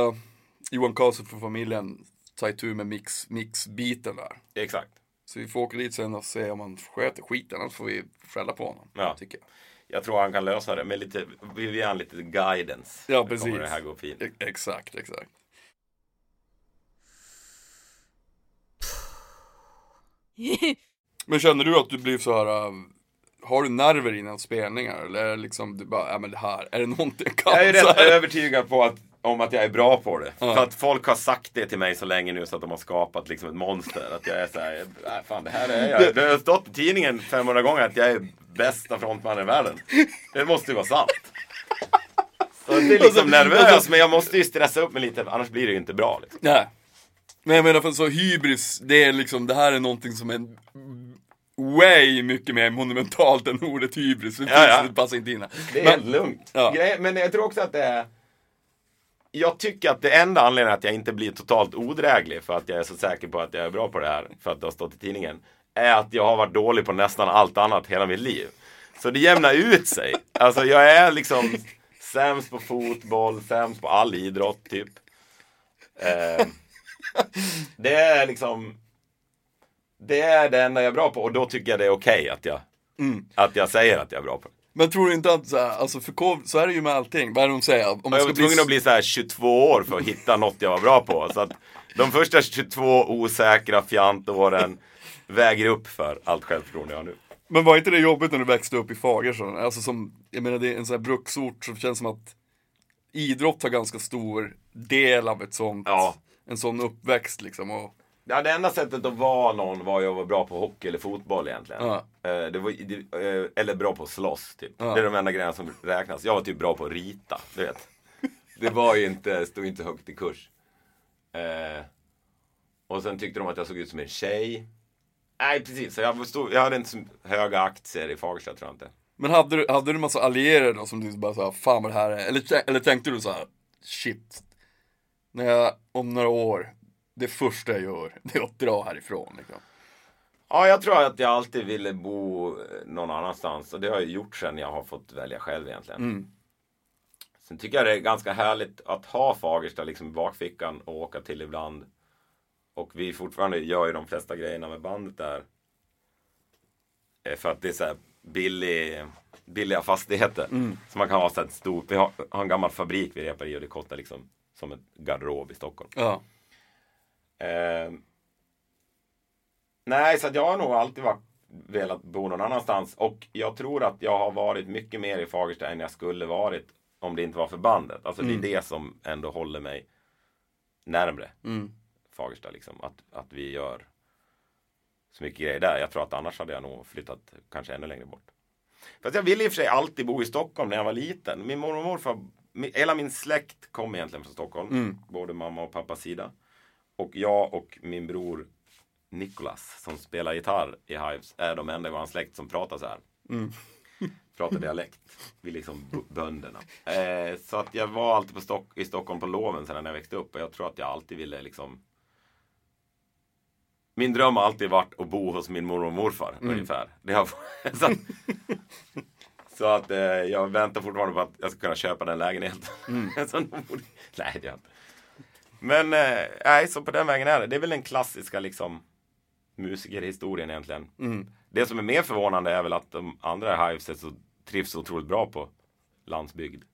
S4: Johan Karlsson från familjen ta itu med mix, mixbiten där.
S3: Exakt.
S4: Så vi får åka dit sen och se om han sköter skiten, annars får vi skälla på honom.
S3: Ja.
S4: Tycker jag.
S3: Jag tror han kan lösa det med lite, vi han lite guidance.
S4: Ja, precis.
S3: det här gå fint.
S4: E- exakt, exakt. Men känner du att du blir så här, äh, har du nerver innan spelningar? Eller är det liksom, du bara, ja men det här, är det någonting jag kan?
S3: Jag är rätt övertygad på att, om att jag är bra på det.
S4: Ja.
S3: För att folk har sagt det till mig så länge nu så att de har skapat liksom ett monster. Att jag är såhär, nej fan det här är jag. Det har stått i tidningen 500 gånger att jag är bästa frontmannen i världen. Det måste ju vara sant. Så det är liksom
S4: Alltså,
S3: nervös,
S4: alltså-
S3: men jag måste ju stressa upp mig lite, annars blir det ju inte bra. Liksom.
S4: Nej. Men jag menar för så hybris, det är liksom, det här är någonting som är way mycket mer monumentalt än ordet hybris. Det,
S3: Ja, ja.
S4: det passar inte in här.
S3: Det är
S4: Men-
S3: helt lugnt.
S4: Ja.
S3: Men jag tror också att det är... Jag tycker att det enda anledningen att jag inte blir totalt odräglig för att jag är så säker på att jag är bra på det här, för att det har stått i tidningen, är att jag har varit dålig på nästan allt annat hela mitt liv. Så det jämnar ut sig. Alltså jag är liksom sämst på fotboll, sämst på all idrott typ. Eh, det är liksom Det är det enda jag är bra på och då tycker jag det är okej att jag Att jag säger att jag är bra på det.
S4: Men tror du inte att så, här, alltså för kov, så är det ju med allting. Vad är det de säger? Om man
S3: jag var tvungen att bli så här 22 år för att hitta något jag var bra på. Så att de första 22 osäkra fjantåren väger upp för allt självförtroende jag har nu.
S4: Men var inte det jobbigt när du växte upp i Fagersta? Alltså som, jag menar det är en sån här bruksort som känns som att idrott har ganska stor del av ett sånt,
S3: Ja.
S4: en sån uppväxt liksom. Och,
S3: Ja, det enda sättet att vara någon var ju att vara bra på hockey eller fotboll egentligen.
S4: Ja.
S3: Eh, Det var, det, eh, eller bra på att slåss typ.
S4: Ja.
S3: Det är de enda grejerna som räknas. Jag var typ bra på att rita, du vet. Det var ju inte, stod inte högt i kurs. Eh, och sen tyckte de att jag såg ut som en tjej. Nej precis, så jag, stod, jag hade inte så höga aktier i Fagersta tror jag inte.
S4: men hade du, hade du massa allierade då som du bara sa, fan vad det här är? Eller, eller tänkte du så här, shit, när jag om några år, det första jag gör, det är att dra härifrån liksom.
S3: Ja, jag tror att jag alltid ville bo någon annanstans. Och det har jag gjort sen jag har fått välja själv egentligen.
S4: Mm.
S3: Sen tycker jag det är ganska härligt att ha Fagersta liksom i bakfickan och åka till ibland. Och vi fortfarande gör ju de flesta grejerna med bandet där. Eh, För att det är så här billig, billiga fastigheter. Så man kan ha så här ett stort, vi har, har en gammal fabrik vi repar i och det kostar liksom som ett garderob i Stockholm.
S4: Ja.
S3: Eh, nej, så jag har nog alltid varit, velat bo någon annanstans. Och jag tror att jag har varit mycket mer i Fagersta än jag skulle varit om det inte var för bandet. Alltså det är det som ändå håller mig närmre
S4: Mm.
S3: Fagersta. Liksom. Att, att vi gör så mycket grejer där. Jag tror att annars hade jag nog flyttat kanske ännu längre bort. Fast jag ville i och för sig alltid bo i Stockholm när jag var liten. Min mormor och morfar, hela min släkt kom egentligen från Stockholm.
S4: Mm.
S3: Både mamma och pappas sida. Och jag och min bror Nicholas som spelar gitarr i Hives är de enda i vår släkt som pratar så här.
S4: Mm.
S3: Pratar dialekt. Vi är liksom bönderna. Eh, så att jag var alltid på Stock- i Stockholm på loven sen när jag växte upp. Och jag tror att jag alltid ville liksom min dröm har alltid varit att bo hos min mormor och morfar ungefär. Det har, så att, så att eh, jag väntar fortfarande på att jag ska kunna köpa den lägenheten. Så nog borde- Nej, det har jag inte. Men eh, nej, så på den vägen är det. Det är väl den klassiska liksom musikerhistorien egentligen. Det som är mer förvånande är väl att de andra i Hives är så, trivs så otroligt bra på landsbygd.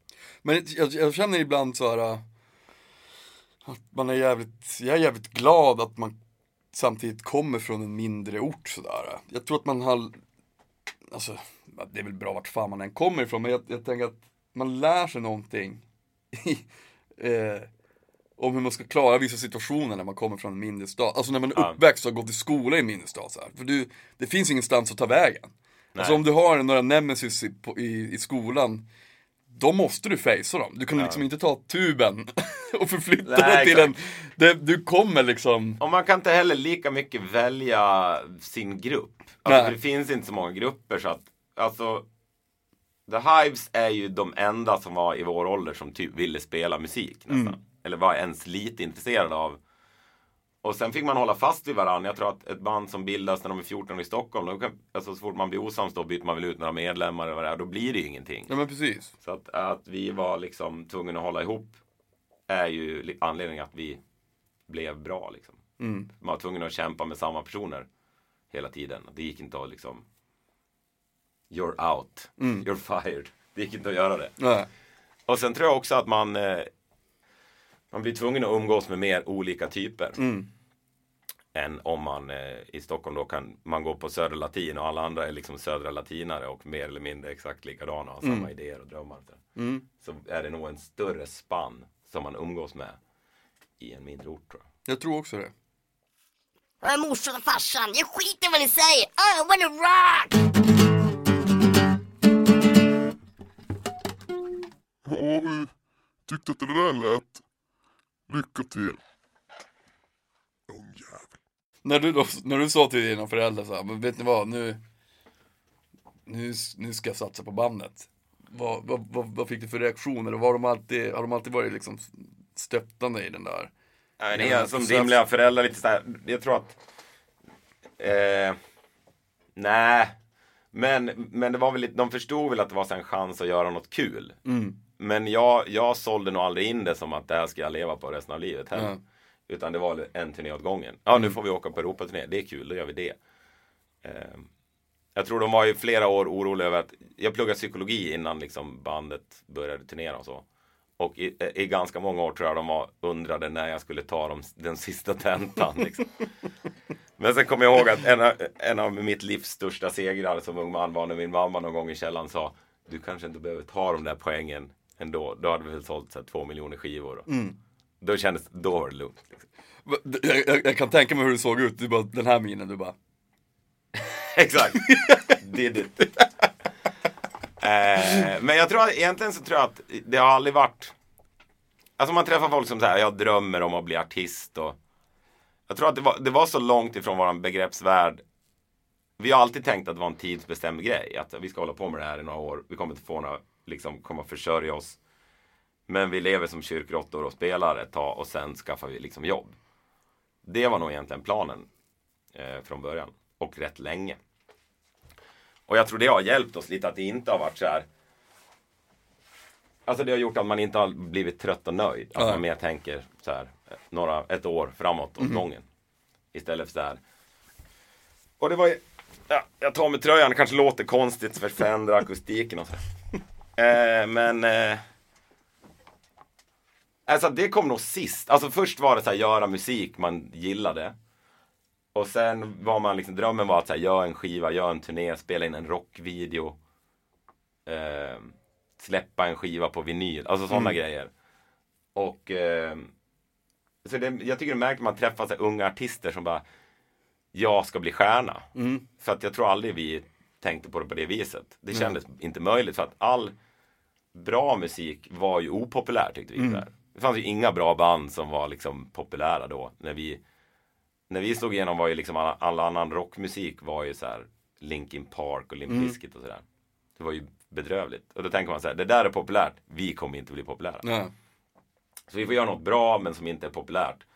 S4: Men jag, jag känner ibland så här äh, att man är jävligt, jag är jävligt glad att man samtidigt kommer från en mindre ort sådär. Jag tror att man har, alltså det är väl bra vart fan man än kommer ifrån men jag, jag tänker att man lär sig någonting i, eh, om hur man ska klara vissa situationer när man kommer från en mindre stad. Alltså när man är
S3: Ja.
S4: uppväxt och har gått i skola i en mindre stad så här. För du, det finns ingenstans att ta vägen. Alltså
S3: Nej.
S4: om du har några nemesis i, på, i, i skolan då måste du facea dem. Du kan liksom inte ta tuben och förflytta
S3: Nej,
S4: dig till en...
S3: exakt.
S4: Det, du kommer liksom...
S3: Och man kan inte heller lika mycket välja sin grupp. Alltså, det finns inte så många grupper så att, alltså The Hives är ju de enda som var i vår ålder som typ ville spela musik nästan. Eller var ens lite intresserade av. Och sen fick man hålla fast vid varandra. Jag tror att ett band som bildas när de är 14 i Stockholm, då kan, alltså så fort man blir osams då byter man väl ut några medlemmar eller vad det är. Då blir det ju ingenting.
S4: Ja men precis.
S3: Så att, att vi var liksom tvungna att hålla ihop är ju anledningen att vi blev bra liksom. Man var tvungen att kämpa med samma personer hela tiden. Det gick inte att liksom You're out. You're fired. Det gick inte att göra det.
S4: Nej.
S3: Och sen tror jag också att man eh, Man blir tvungen att umgås med mer olika typer. Än om man eh, i Stockholm då kan man gå på Södra Latin och alla andra är liksom södra latinare och mer eller mindre exakt likadana och har samma idéer och drömmar. Så är det nog en större spann som man umgås med i en mindre ort tror jag.
S4: Jag tror också det.
S5: Äh, morsan och farsan, jag skiter vad ni säger. I wanna rock!
S6: Ja, vi tyckte att det där lät. Lycka till. Ungjävel.
S4: När du, då, när du sa till dina föräldrar så här, men vet ni vad, nu, nu, nu ska jag satsa på bandet. Vad, vad, vad, vad fick du för reaktioner och var de alltid, har de alltid varit liksom stöttande i den där?
S3: Nej, det är som rimliga föräldrar lite så här, jag tror att eh, Nej men, men det var väl lite, de förstod väl att det var en chans att göra något kul. Men jag, jag sålde nog aldrig in det som att det här ska jag leva på resten av livet heller.
S4: Ja.
S3: Utan det var en turné åt gången. Ja, nu får vi åka på Europaturné. Det är kul, då gör vi det. Eh, jag tror de var ju flera år oroliga över att jag pluggade psykologi innan liksom bandet började turnera och så. Och i, i ganska många år tror jag de var undrade när jag skulle ta dem, den sista tentan. Liksom. Men sen kommer jag ihåg att en, av- en av mitt livs största segrar som ung man var när min mamma någon gång i källaren sa Du kanske inte behöver ta de där poängen ändå. Då hade vi väl sålt så här, två miljoner skivor. Då kändes, då var det lugnt. Liksom.
S4: Jag, jag, jag kan tänka mig hur det såg ut, du bara, den här minen, du bara
S3: Exakt. Did it. eh, men jag tror att, egentligen så tror jag att det har aldrig varit Alltså man träffar folk som säger jag drömmer om att bli artist och Jag tror att det var, det var så långt ifrån våran begreppsvärld Vi har alltid tänkt att det var en tidsbestämd grej Att vi ska hålla på med det här i några år Vi kommer inte få några, liksom komma att försörja oss Men vi lever som kyrkråttor och spelar ett tag och sen skaffar vi liksom jobb Det var nog egentligen planen eh, från början och rätt länge. Och jag tror det har hjälpt oss lite att det inte har varit så här. Alltså det har gjort att man inte har blivit trött och nöjd. Att man mer tänker så här några, ett år framåt åt gången. Istället för så här. Och det var ju, ja, jag tar med tröjan, det kanske låter konstigt för förändra akustiken och så. Eh, men eh, Alltså det kom nog sist. Alltså först var det så här, göra musik man gillade. Och sen var man liksom, drömmen var att så här, göra en skiva, göra en turné, spela in en rockvideo. Eh, släppa en skiva på vinyl, alltså sådana grejer. Och eh, så det, jag tycker det är märkligt att man träffar så här, unga artister som bara Jag ska bli stjärna. För att jag tror aldrig vi tänkte på det på det viset. Det kändes inte möjligt för att all bra musik var ju opopulär tyckte vi. här. Det fanns ju inga bra band som var liksom populära då. När vi, när vi slog igenom var ju liksom all, all annan rockmusik var ju så här Linkin Park och Limp Bizkit och sådär. Det var ju bedrövligt. Och då tänker man så här, det där är populärt, vi kommer inte bli populära.
S4: Ja.
S3: Så vi får göra något bra men som inte är populärt.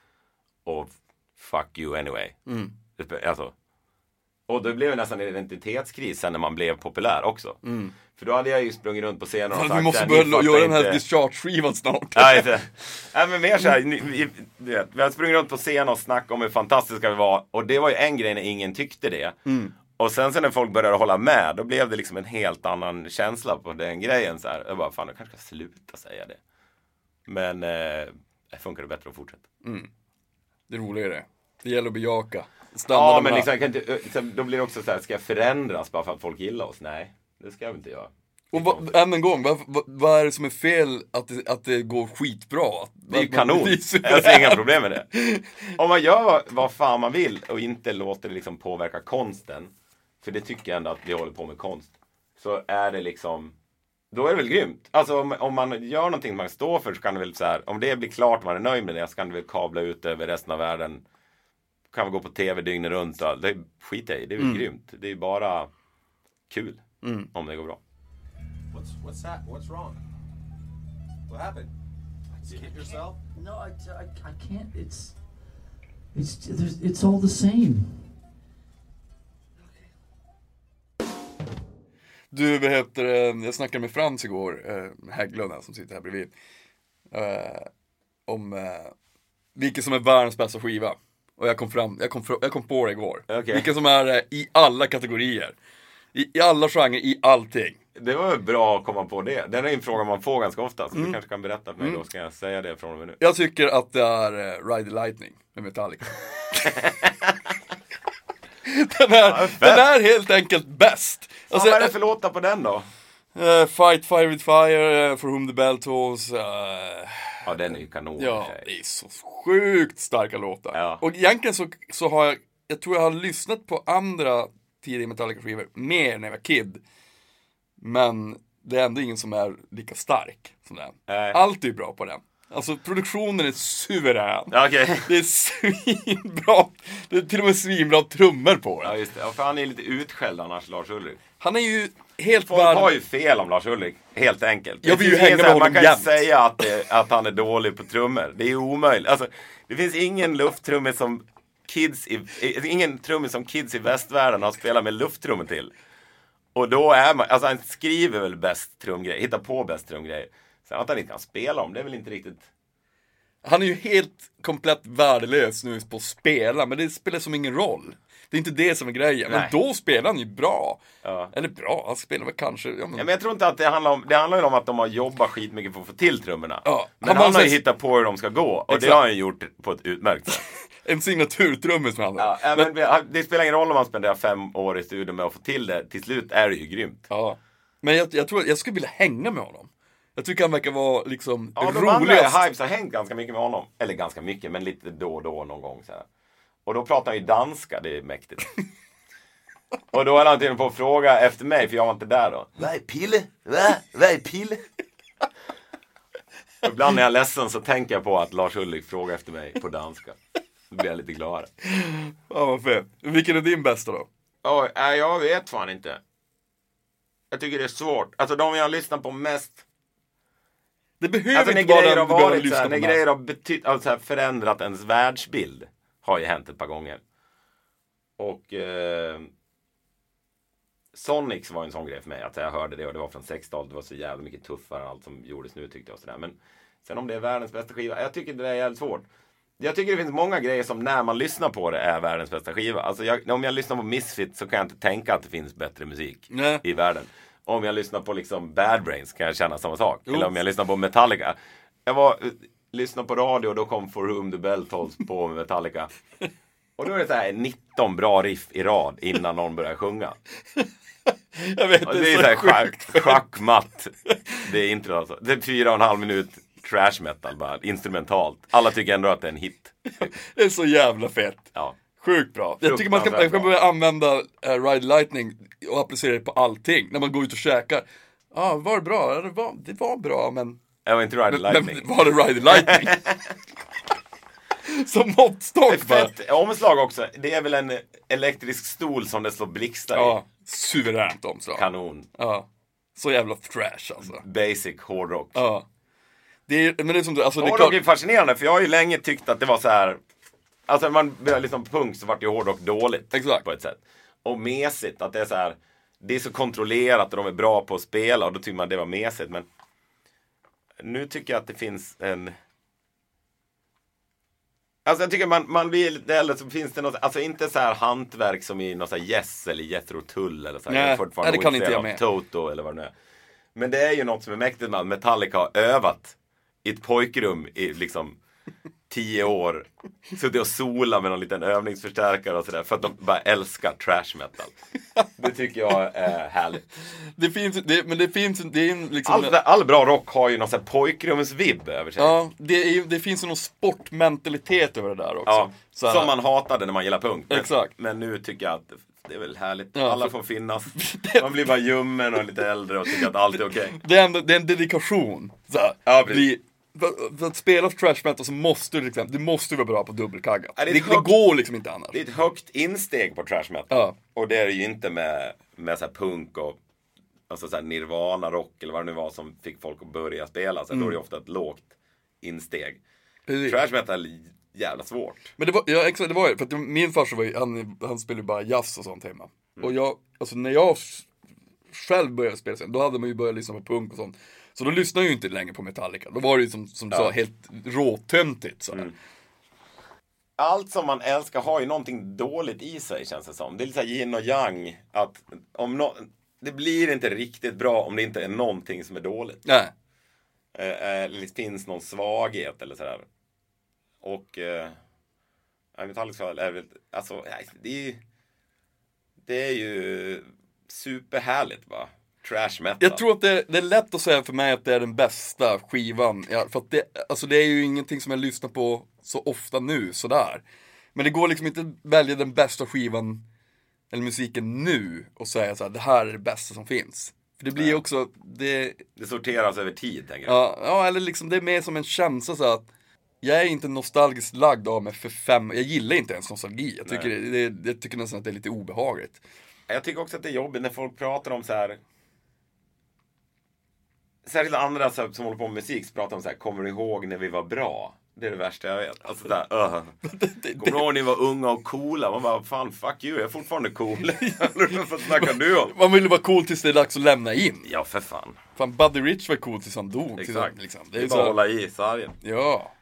S3: Och fuck you anyway. Alltså. Och det blev nästan en identitetskris sen när man blev populär också. För då hade jag ju sprungit runt på scenen och sagt
S4: vi måste
S3: "Nej,
S4: börja göra den här
S3: inte."
S4: discharge-skivan snart.
S3: Ja, inte. Nej, men mer såhär, vi, vet, vi har sprungit runt på scen och snackat om hur fantastiska vi var. Och det var ju en grej när ingen tyckte det. Och sen så när folk började hålla med, då blev det liksom en helt annan känsla på den grejen. Så här. Jag bara, fan, jag kanske ska sluta säga det. Men eh, det funkar det bättre att fortsätta.
S4: Det är roligare. Det gäller att bejaka.
S3: Ja, men liksom, kan inte, liksom, då blir det också så här, ska jag förändras bara för att folk gillar oss? Nej, det ska jag inte göra.
S4: Och vad, än en gång, vad, vad, vad är det som är fel att det, att det går skitbra?
S3: Det är ju kanon. Jag ser inga problem med det. Om man gör vad, vad fan man vill och inte låter det liksom påverka konsten. För det tycker jag ändå att vi håller på med konst. Så är det liksom då är det väl grymt. Alltså om, om man gör någonting man står för så kan det väl så här, om det blir klart och man är nöjd med det så kan det väl kabla ut över resten av världen. Kan vi gå på tv dygnet runt och det skiter jag i, det är väl grymt. Det är bara kul om det går bra.
S7: What's what's that? What's wrong? What happened? You hit yourself?
S8: No, I, I, I can't. It's it's there's, it's all the same.
S4: Du, vad heter det, jag snackade med Frans igår, eh, Hägglund som sitter här bredvid. Eh, om eh, vilken som är världens bästa skiva. Och jag kom, fram, jag kom, jag kom på det igår.
S3: Okej.
S4: Vilken som är eh, i alla kategorier. I, I alla genrer, i allting.
S3: Det var bra att komma på det. Den är en fråga man får ganska ofta. Så du kanske kan berätta för mig då ska jag säga det från och med nu.
S4: Jag tycker att det är uh, Ride the Lightning med Metallica. den, är, den är helt enkelt bäst.
S3: Alltså, vad är det för låtar på den då?
S4: eh, Fight Fire with Fire, eh, For Whom the Bell Tolls. eh,
S3: Ja, den är ju kanon.
S4: Ja, det är så sjukt starka låtar.
S3: Ja.
S4: Och egentligen så, så har jag, jag tror jag har lyssnat på andra tidiga Metallica-skivor mer när jag var kid. Men det är ändå ingen som är lika stark som den.
S3: Nej.
S4: Allt är bra på den. Alltså produktionen är suverän.
S3: Ja, Okej.
S4: Det är svinbra, det är till och med svinbra trummor på
S3: Ja,
S4: den.
S3: just det. Ja, för han är lite utskälld annars, Lars Ulrik.
S4: Han är ju helt
S3: Folk
S4: värd...
S3: har ju fel om Lars Ulrik, helt enkelt.
S4: Jag vill ju hänga med
S3: Man
S4: honom
S3: kan
S4: jämt.
S3: inte säga att, det, att han är dålig på trummor. Det är omöjligt. Alltså, det finns ingen lufttrummis som kids i- ingen trummis som kids i västvärlden har spelat med lufttrummor till. Och då är man, alltså han skriver väl bäst trumgrejer, hittar på bäst trumgrejer. Sen att han inte kan spela om, det är väl inte riktigt...
S4: Han är ju helt komplett värdelös nu på att spela, men det spelar som ingen roll. Det är inte det som är grejen. Men
S3: Nej.
S4: då spelar han ju bra.
S3: Ja.
S4: Eller bra, han spelar väl kanske... Ja, men,
S3: Ja, men jag tror inte att det handlar om, det handlar ju om att de har jobbat skitmycket för att få till trummorna.
S4: Ja,
S3: Men
S4: han
S3: han, har ju
S4: så-
S3: hittat på hur de ska gå och det
S4: Exakt.
S3: har han gjort på ett utmärkt sätt.
S4: En signaturtrummis med
S3: Ja,
S4: ord.
S3: men, det- det spelar ingen roll om man spenderar fem år i studion med att få till det. Till slut är det ju grymt.
S4: Ja. Men jag, jag tror jag skulle vilja hänga med honom. Jag tycker han verkar vara liksom
S3: Ja, de andra
S4: roligast.
S3: Hives har hängt ganska mycket med honom. Eller ganska mycket, men lite då och då någon gång. Så här. Och då pratar han ju danska, det är mäktigt. och då höll han till på att fråga efter mig, för jag var inte där då. Vad är pille? Va? Vad är pille? Ibland när jag är ledsen så tänker jag på att Lars Ulrik frågar efter mig på danska. Då blir jag lite gladare.
S4: Ja, vad fett. Vilken är din bästa då?
S3: Oj, jag vet fan inte. Jag tycker det är svårt. Alltså de jag lyssnar på mest.
S4: Det behöver
S3: Alltså
S4: inte vara
S3: grejer
S4: den du behöver lyssna
S3: här,
S4: på
S3: när grejer har betytt, alltså förändrat ens världsbild. Har ju hänt ett par gånger. Och eh, Sonics var en sån grej för mig. Att jag hörde det och det var från 60-talet. Det var så jävla mycket tuffare än allt som gjordes nu tyckte jag. och Sådär. Men sen om det är världens bästa skiva. Jag tycker det är jävligt svårt. Jag tycker det finns många grejer som när man lyssnar på det är världens bästa skiva. Alltså jag, om jag lyssnar på Misfit så kan jag inte tänka att det finns bättre musik
S4: Nej.
S3: i världen. Om jag lyssnar på liksom Bad Brains kan jag känna samma sak.
S4: Jo.
S3: Eller om jag lyssnar på Metallica. Jag var, eh, lyssnade på radio och då kom For Whom the Bell Tolls på med Metallica. Och då är det så här 19 bra riff i rad innan någon börjar sjunga.
S4: Jag vet,
S3: Och
S4: det
S3: det är så här
S4: så
S3: schack, schackmatt. Det är inte alltså. Det är fyra och en halv minut trash metal bara, instrumentalt. Alla tycker ändå att det är en hit.
S4: Det är så jävla fett.
S3: Ja.
S4: Sjukt bra. Jag tycker man ska, jag ska börja använda uh, Ride Lightning och applicera det på allting. När man går ut och käkar. Ja, ah, var det bra? Det var, det var bra, men...
S3: Jag var inte Ride Lightning.
S4: men var det Ride Lightning? Som måttstock bara.
S3: Omslag också. Det är väl en elektrisk stol som det slår blixtar
S4: Ja, suveränt omslag.
S3: i. Kanon.
S4: Ja. Så jävla trash alltså.
S3: Basic hårdrock.
S4: Ja. Det är, men det är som du, alltså det är
S3: Hårdrock är
S4: klart.
S3: fascinerande för jag har ju länge tyckt att det var så här. Alltså man lyssna på punk så vart ju hårdrock dåligt.
S4: Exakt.
S3: På ett sätt. och mesigt. Att det är så här, det är så kontrollerat och de är bra på att spela och då tycker man det var mesigt. Men nu tycker jag att det finns en Alltså jag tycker man, man blir lite äldre så finns det något, alltså inte så här hantverk som i något så här Yes eller Jethro Tull eller så här.
S4: Nej,
S3: Jag är fortfarande
S4: nej, det kan inte jag med.
S3: Toto eller vad det nu är. Men det är ju något som är mäktigt med att Metallica har övat i ett pojkrum i liksom tio år. Suttit och solat med någon liten övningsförstärkare och sådär. För att de bara älskar trash metal. Det tycker jag är härligt.
S4: Det finns, det, men det finns, det är liksom...
S3: All, all bra rock har ju någon sån här pojkrumsvibb över sig.
S4: Ja, det, är, det finns ju någon sportmentalitet över det där också.
S3: Ja, som man hatade när man gillade punk. Men,
S4: Exakt.
S3: men nu tycker jag att det- det är väl härligt.
S4: Ja,
S3: Alla får finnas. Man blir bara ljummen och lite äldre och tycker att allt är okej.
S4: Det är, ändå, det är en dedikation. Så
S3: Ja, precis.
S4: För, för att spela trash metal så måste du liksom, du måste vara bra på dubbelkaggat.
S3: Ja,
S4: Det,
S3: det
S4: det, går liksom inte annars.
S3: Det är ett högt insteg på trash metal.
S4: Ja.
S3: Och det är det ju inte med, med så punk och alltså så Nirvana rock eller vad det nu var som fick folk att börja spela. Så här, Då är det ju ofta ett lågt insteg.
S4: Precis.
S3: Trash metal jävla svårt.
S4: Men det var, ja, exakt, det var ju, för att min farsa var ju, han, han spelade ju bara jazz och sånt hemma. Och jag, alltså när jag själv började spela sen, då hade man ju börjat lyssna på punk och sånt. Så då lyssnade jag ju inte längre på Metallica. Då var det ju som, som du
S3: Ja.
S4: sa, helt råtöntigt här.
S3: allt som man älskar har ju någonting dåligt i sig känns det som. Det är lite så här yin och yang. Att om no det blir inte riktigt bra om det inte är någonting som är dåligt.
S4: Nej.
S3: Eh, eh, Eller det finns någon svaghet eller sådär. Och eh, Metallica är väl, alltså, det är ju, det är ju superhärligt va. Trash metal.
S4: Jag tror att det, det är lätt att säga för mig att det är den bästa skivan. Ja, för att det, alltså det är ju ingenting som jag lyssnar på så ofta nu, sådär. Men det går liksom inte att välja den bästa skivan eller musiken nu och säga så här, det här är det bästa som finns. För det blir ju också, det,
S3: Det sorteras över tid tänker jag.
S4: ja, ja eller liksom det är mer som en känsla så att jag är inte nostalgiskt lagd av mig för fem, jag gillar inte ens nostalgi. Jag tycker, det, det, jag tycker nästan att det är lite obehagligt.
S3: Jag tycker också att det är jobbigt när folk pratar om så här. Särskilt andra så här, som håller på med musik så pratar om så här, kommer du ihåg när vi var bra? Det är det värsta jag vet. Alltså där, uh. Kommer du ihåg när ni var unga och coola? Man bara, fan fuck you, jag är fortfarande cool. Vad snackar du om?
S4: Man vill ju vara cool tills det är dags att lämna in.
S3: Ja, för fan.
S4: Fan, Buddy Rich var cool tills han dog.
S3: Exakt.
S4: Liksom.
S3: Det
S4: Det
S3: är
S4: är
S3: bara att hålla i sargen.
S4: ja.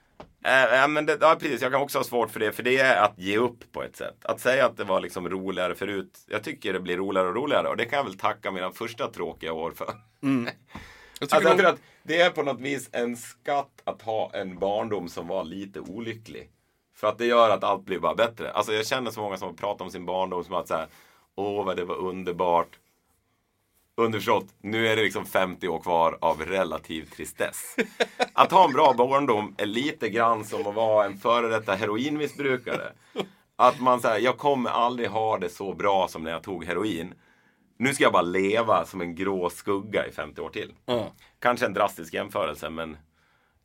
S3: Äh, äh, men det, ja, precis, jag kan också ha svårt för det, för det är att ge upp på ett sätt. Att säga att det var liksom roligare förut, jag tycker det blir roligare och roligare och det kan jag väl tacka mina första tråkiga år för.
S4: Jag
S3: Alltså, jag tror att det är på något vis en skatt att ha en barndom som var lite olycklig. För att det gör att allt blir bara bättre. Alltså jag känner så många som pratar om sin barndom som att så här, åh vad det var underbart. Underförstått, nu är det liksom 50 år kvar av relativ tristess. Att ha en bra barndom är lite grann som att vara en före detta heroinmissbrukare. Att man säger, jag kommer aldrig ha det så bra som när jag tog heroin. Nu ska jag bara leva som en grå skugga i 50 år till.
S4: Ja.
S3: Kanske en drastisk jämförelse, men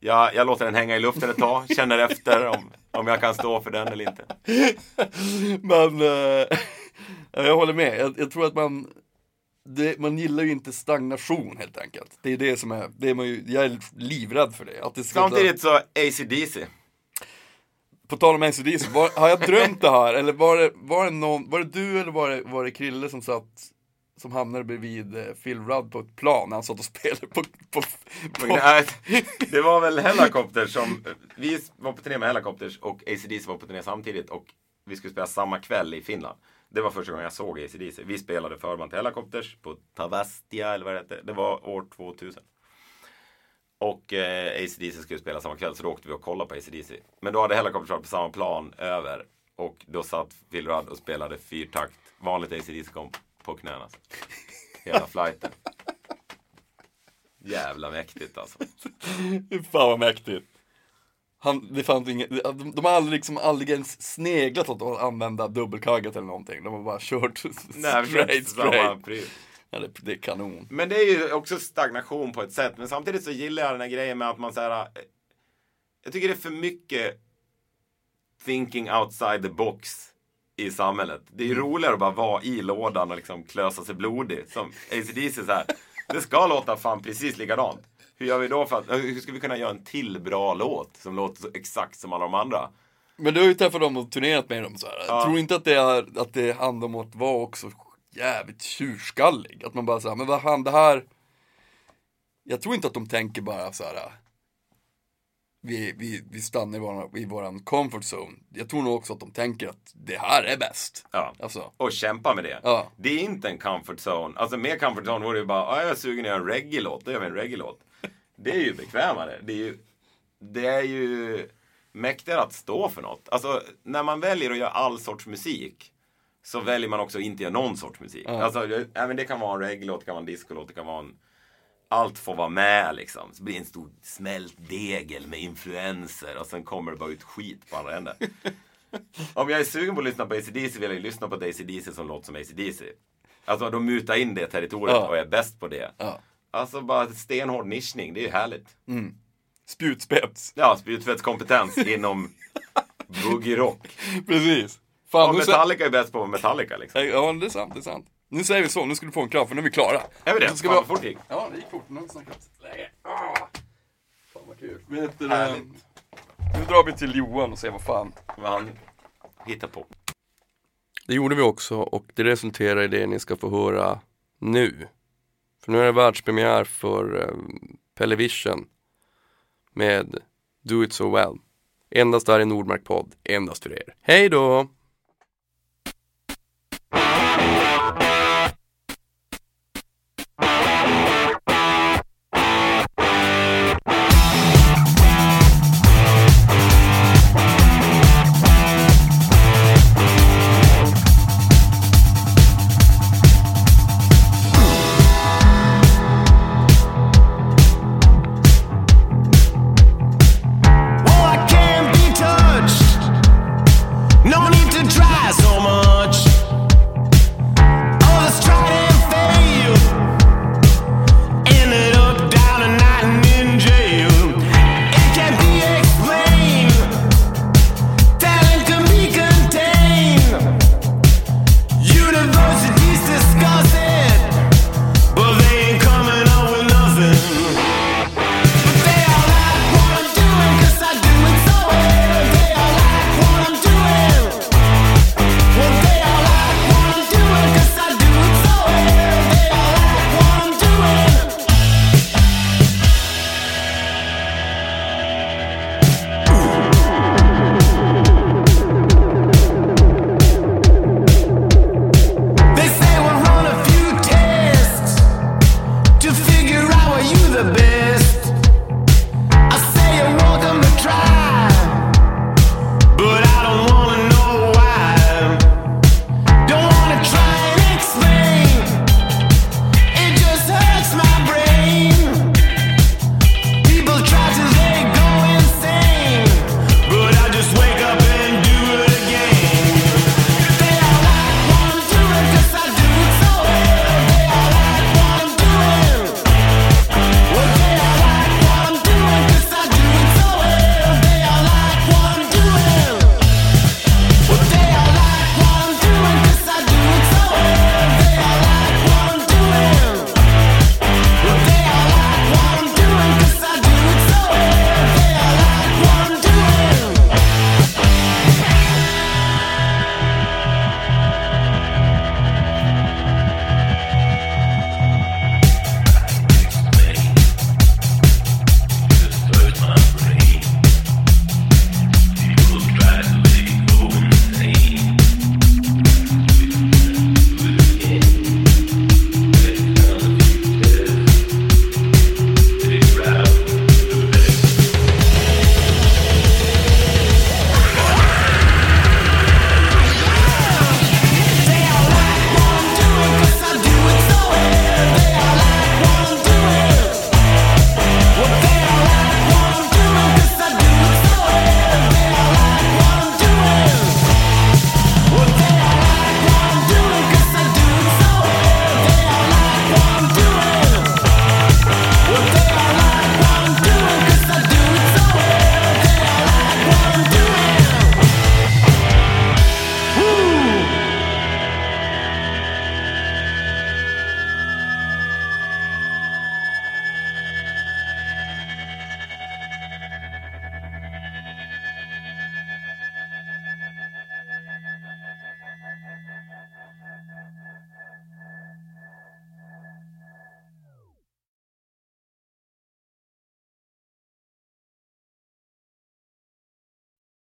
S3: jag, jag låter den hänga i luften ett tag. Känner efter om, om jag kan stå för den eller inte.
S4: Men, eh, jag håller med. Jag, jag tror att man, det, man gillar ju inte stagnation helt enkelt. Det är det som är, det är man ju, jag är livrädd för det. Att det ska
S3: Samtidigt så AC/DC.
S4: På tal om ACDC, var, har jag drömt det här? Eller var det, var det, någon, var det du eller var det, var det Krille som satt som hamnade bredvid eh, Phil Rudd på ett plan när han satt och spelade på, på, på
S3: Nej, Det var väl Hellacopters som, vi var på turné med Hellacopters och ACDC var på turné samtidigt och vi skulle spela samma kväll i Finland. Det var första gången jag såg ACDC. Vi spelade förband till Hellacopters på Tavastia eller vad det hette. Det var år 2000. Och eh, ACDC skulle spela samma kväll så då åkte vi och kollade på ACDC. Men då hade Hellacopters varit på samma plan över. Och då satt Phil Rudd och spelade fyrtakt. Vanligt ACDC-komp på knäna. Hela flighten. Jävla mäktigt alltså.
S4: Fan vad mäktigt. Han, det fanns inget, de, de har aldrig liksom aldrig ens sneglat åt att använda dubbelkaggat eller någonting. De har bara kört
S3: Nej,
S4: straight, straight. Ja, det, det är kanon.
S3: Men det är ju också stagnation på ett sätt. Men samtidigt så gillar jag den här grejen med att man så här. eh, Jag tycker det är för mycket thinking outside the box i samhället. Det är ju roligare att bara vara i lådan och liksom klösa sig blodig. Som ACDC så här. Det ska låta fan precis likadant. Hur gör vi då för att, hur ska vi kunna göra en till bra låt som låter så exakt som alla de andra?
S4: Men du har ju träffat dem och turnerat med dem så här.
S3: Ja.
S4: Tror inte att det, är, att det handlar om att vara också jävligt tjurskallig? Att man bara säger, men vad fan det här Jag tror inte att de tänker bara så här. Vi, vi, vi stannar i våran, i våran comfort zone. Jag tror nog också att de tänker att det här är bäst.
S3: Ja.
S4: Alltså,
S3: Och kämpa med det.
S4: Ja.
S3: Det är inte en comfort zone. Alltså med comfort zone vore det ju bara, "Ah, jag är sugen att göra en reggae-låt, då gör vi en reggae-låt. Det är ju bekvämare. Det är ju, det är ju mäktigare att stå för något. Alltså när man väljer att göra all sorts musik så väljer man också att inte göra någon sorts musik. Alltså, det, även det kan vara en reggae-låt, det kan vara en discolåt, det kan vara en allt får vara med liksom. Så blir det en stor smält degel med influenser och sen kommer det bara ut skit på andra änden. Om jag är sugen på att lyssna på ACDC vill jag ju lyssna på ett ACDC som låter som ACDC. Alltså de mutar in det territoriet
S4: Ja.
S3: och är bäst på det.
S4: Ja.
S3: Alltså bara stenhård nischning, det är ju härligt.
S4: spjutspets.
S3: Ja, spjutspetskompetens inom boogie-rock.
S4: Precis. Fan, sä-
S3: Metallica är bäst på Metallica liksom.
S4: Ja, det är sant, det är sant. Nu säger vi så, nu ska du få en kram för nu är vi klara.
S3: Är vi det?
S4: Ska
S3: Fan
S4: vi
S3: vad fort det gick.
S4: Ja, det gick fort. Nu har vi snackat läge. Ah. Fan vad kul. Vet du,
S3: Härligt.
S4: nu drar vi till Johan och ser vad fan.
S3: Vad han hittar på.
S4: Det gjorde vi också och det resulterar i det ni ska få höra nu. För nu är det världspremiär för eh, Pelevision med Do It So Well. Endast där i Nordmark podd, endast för er. Hej då!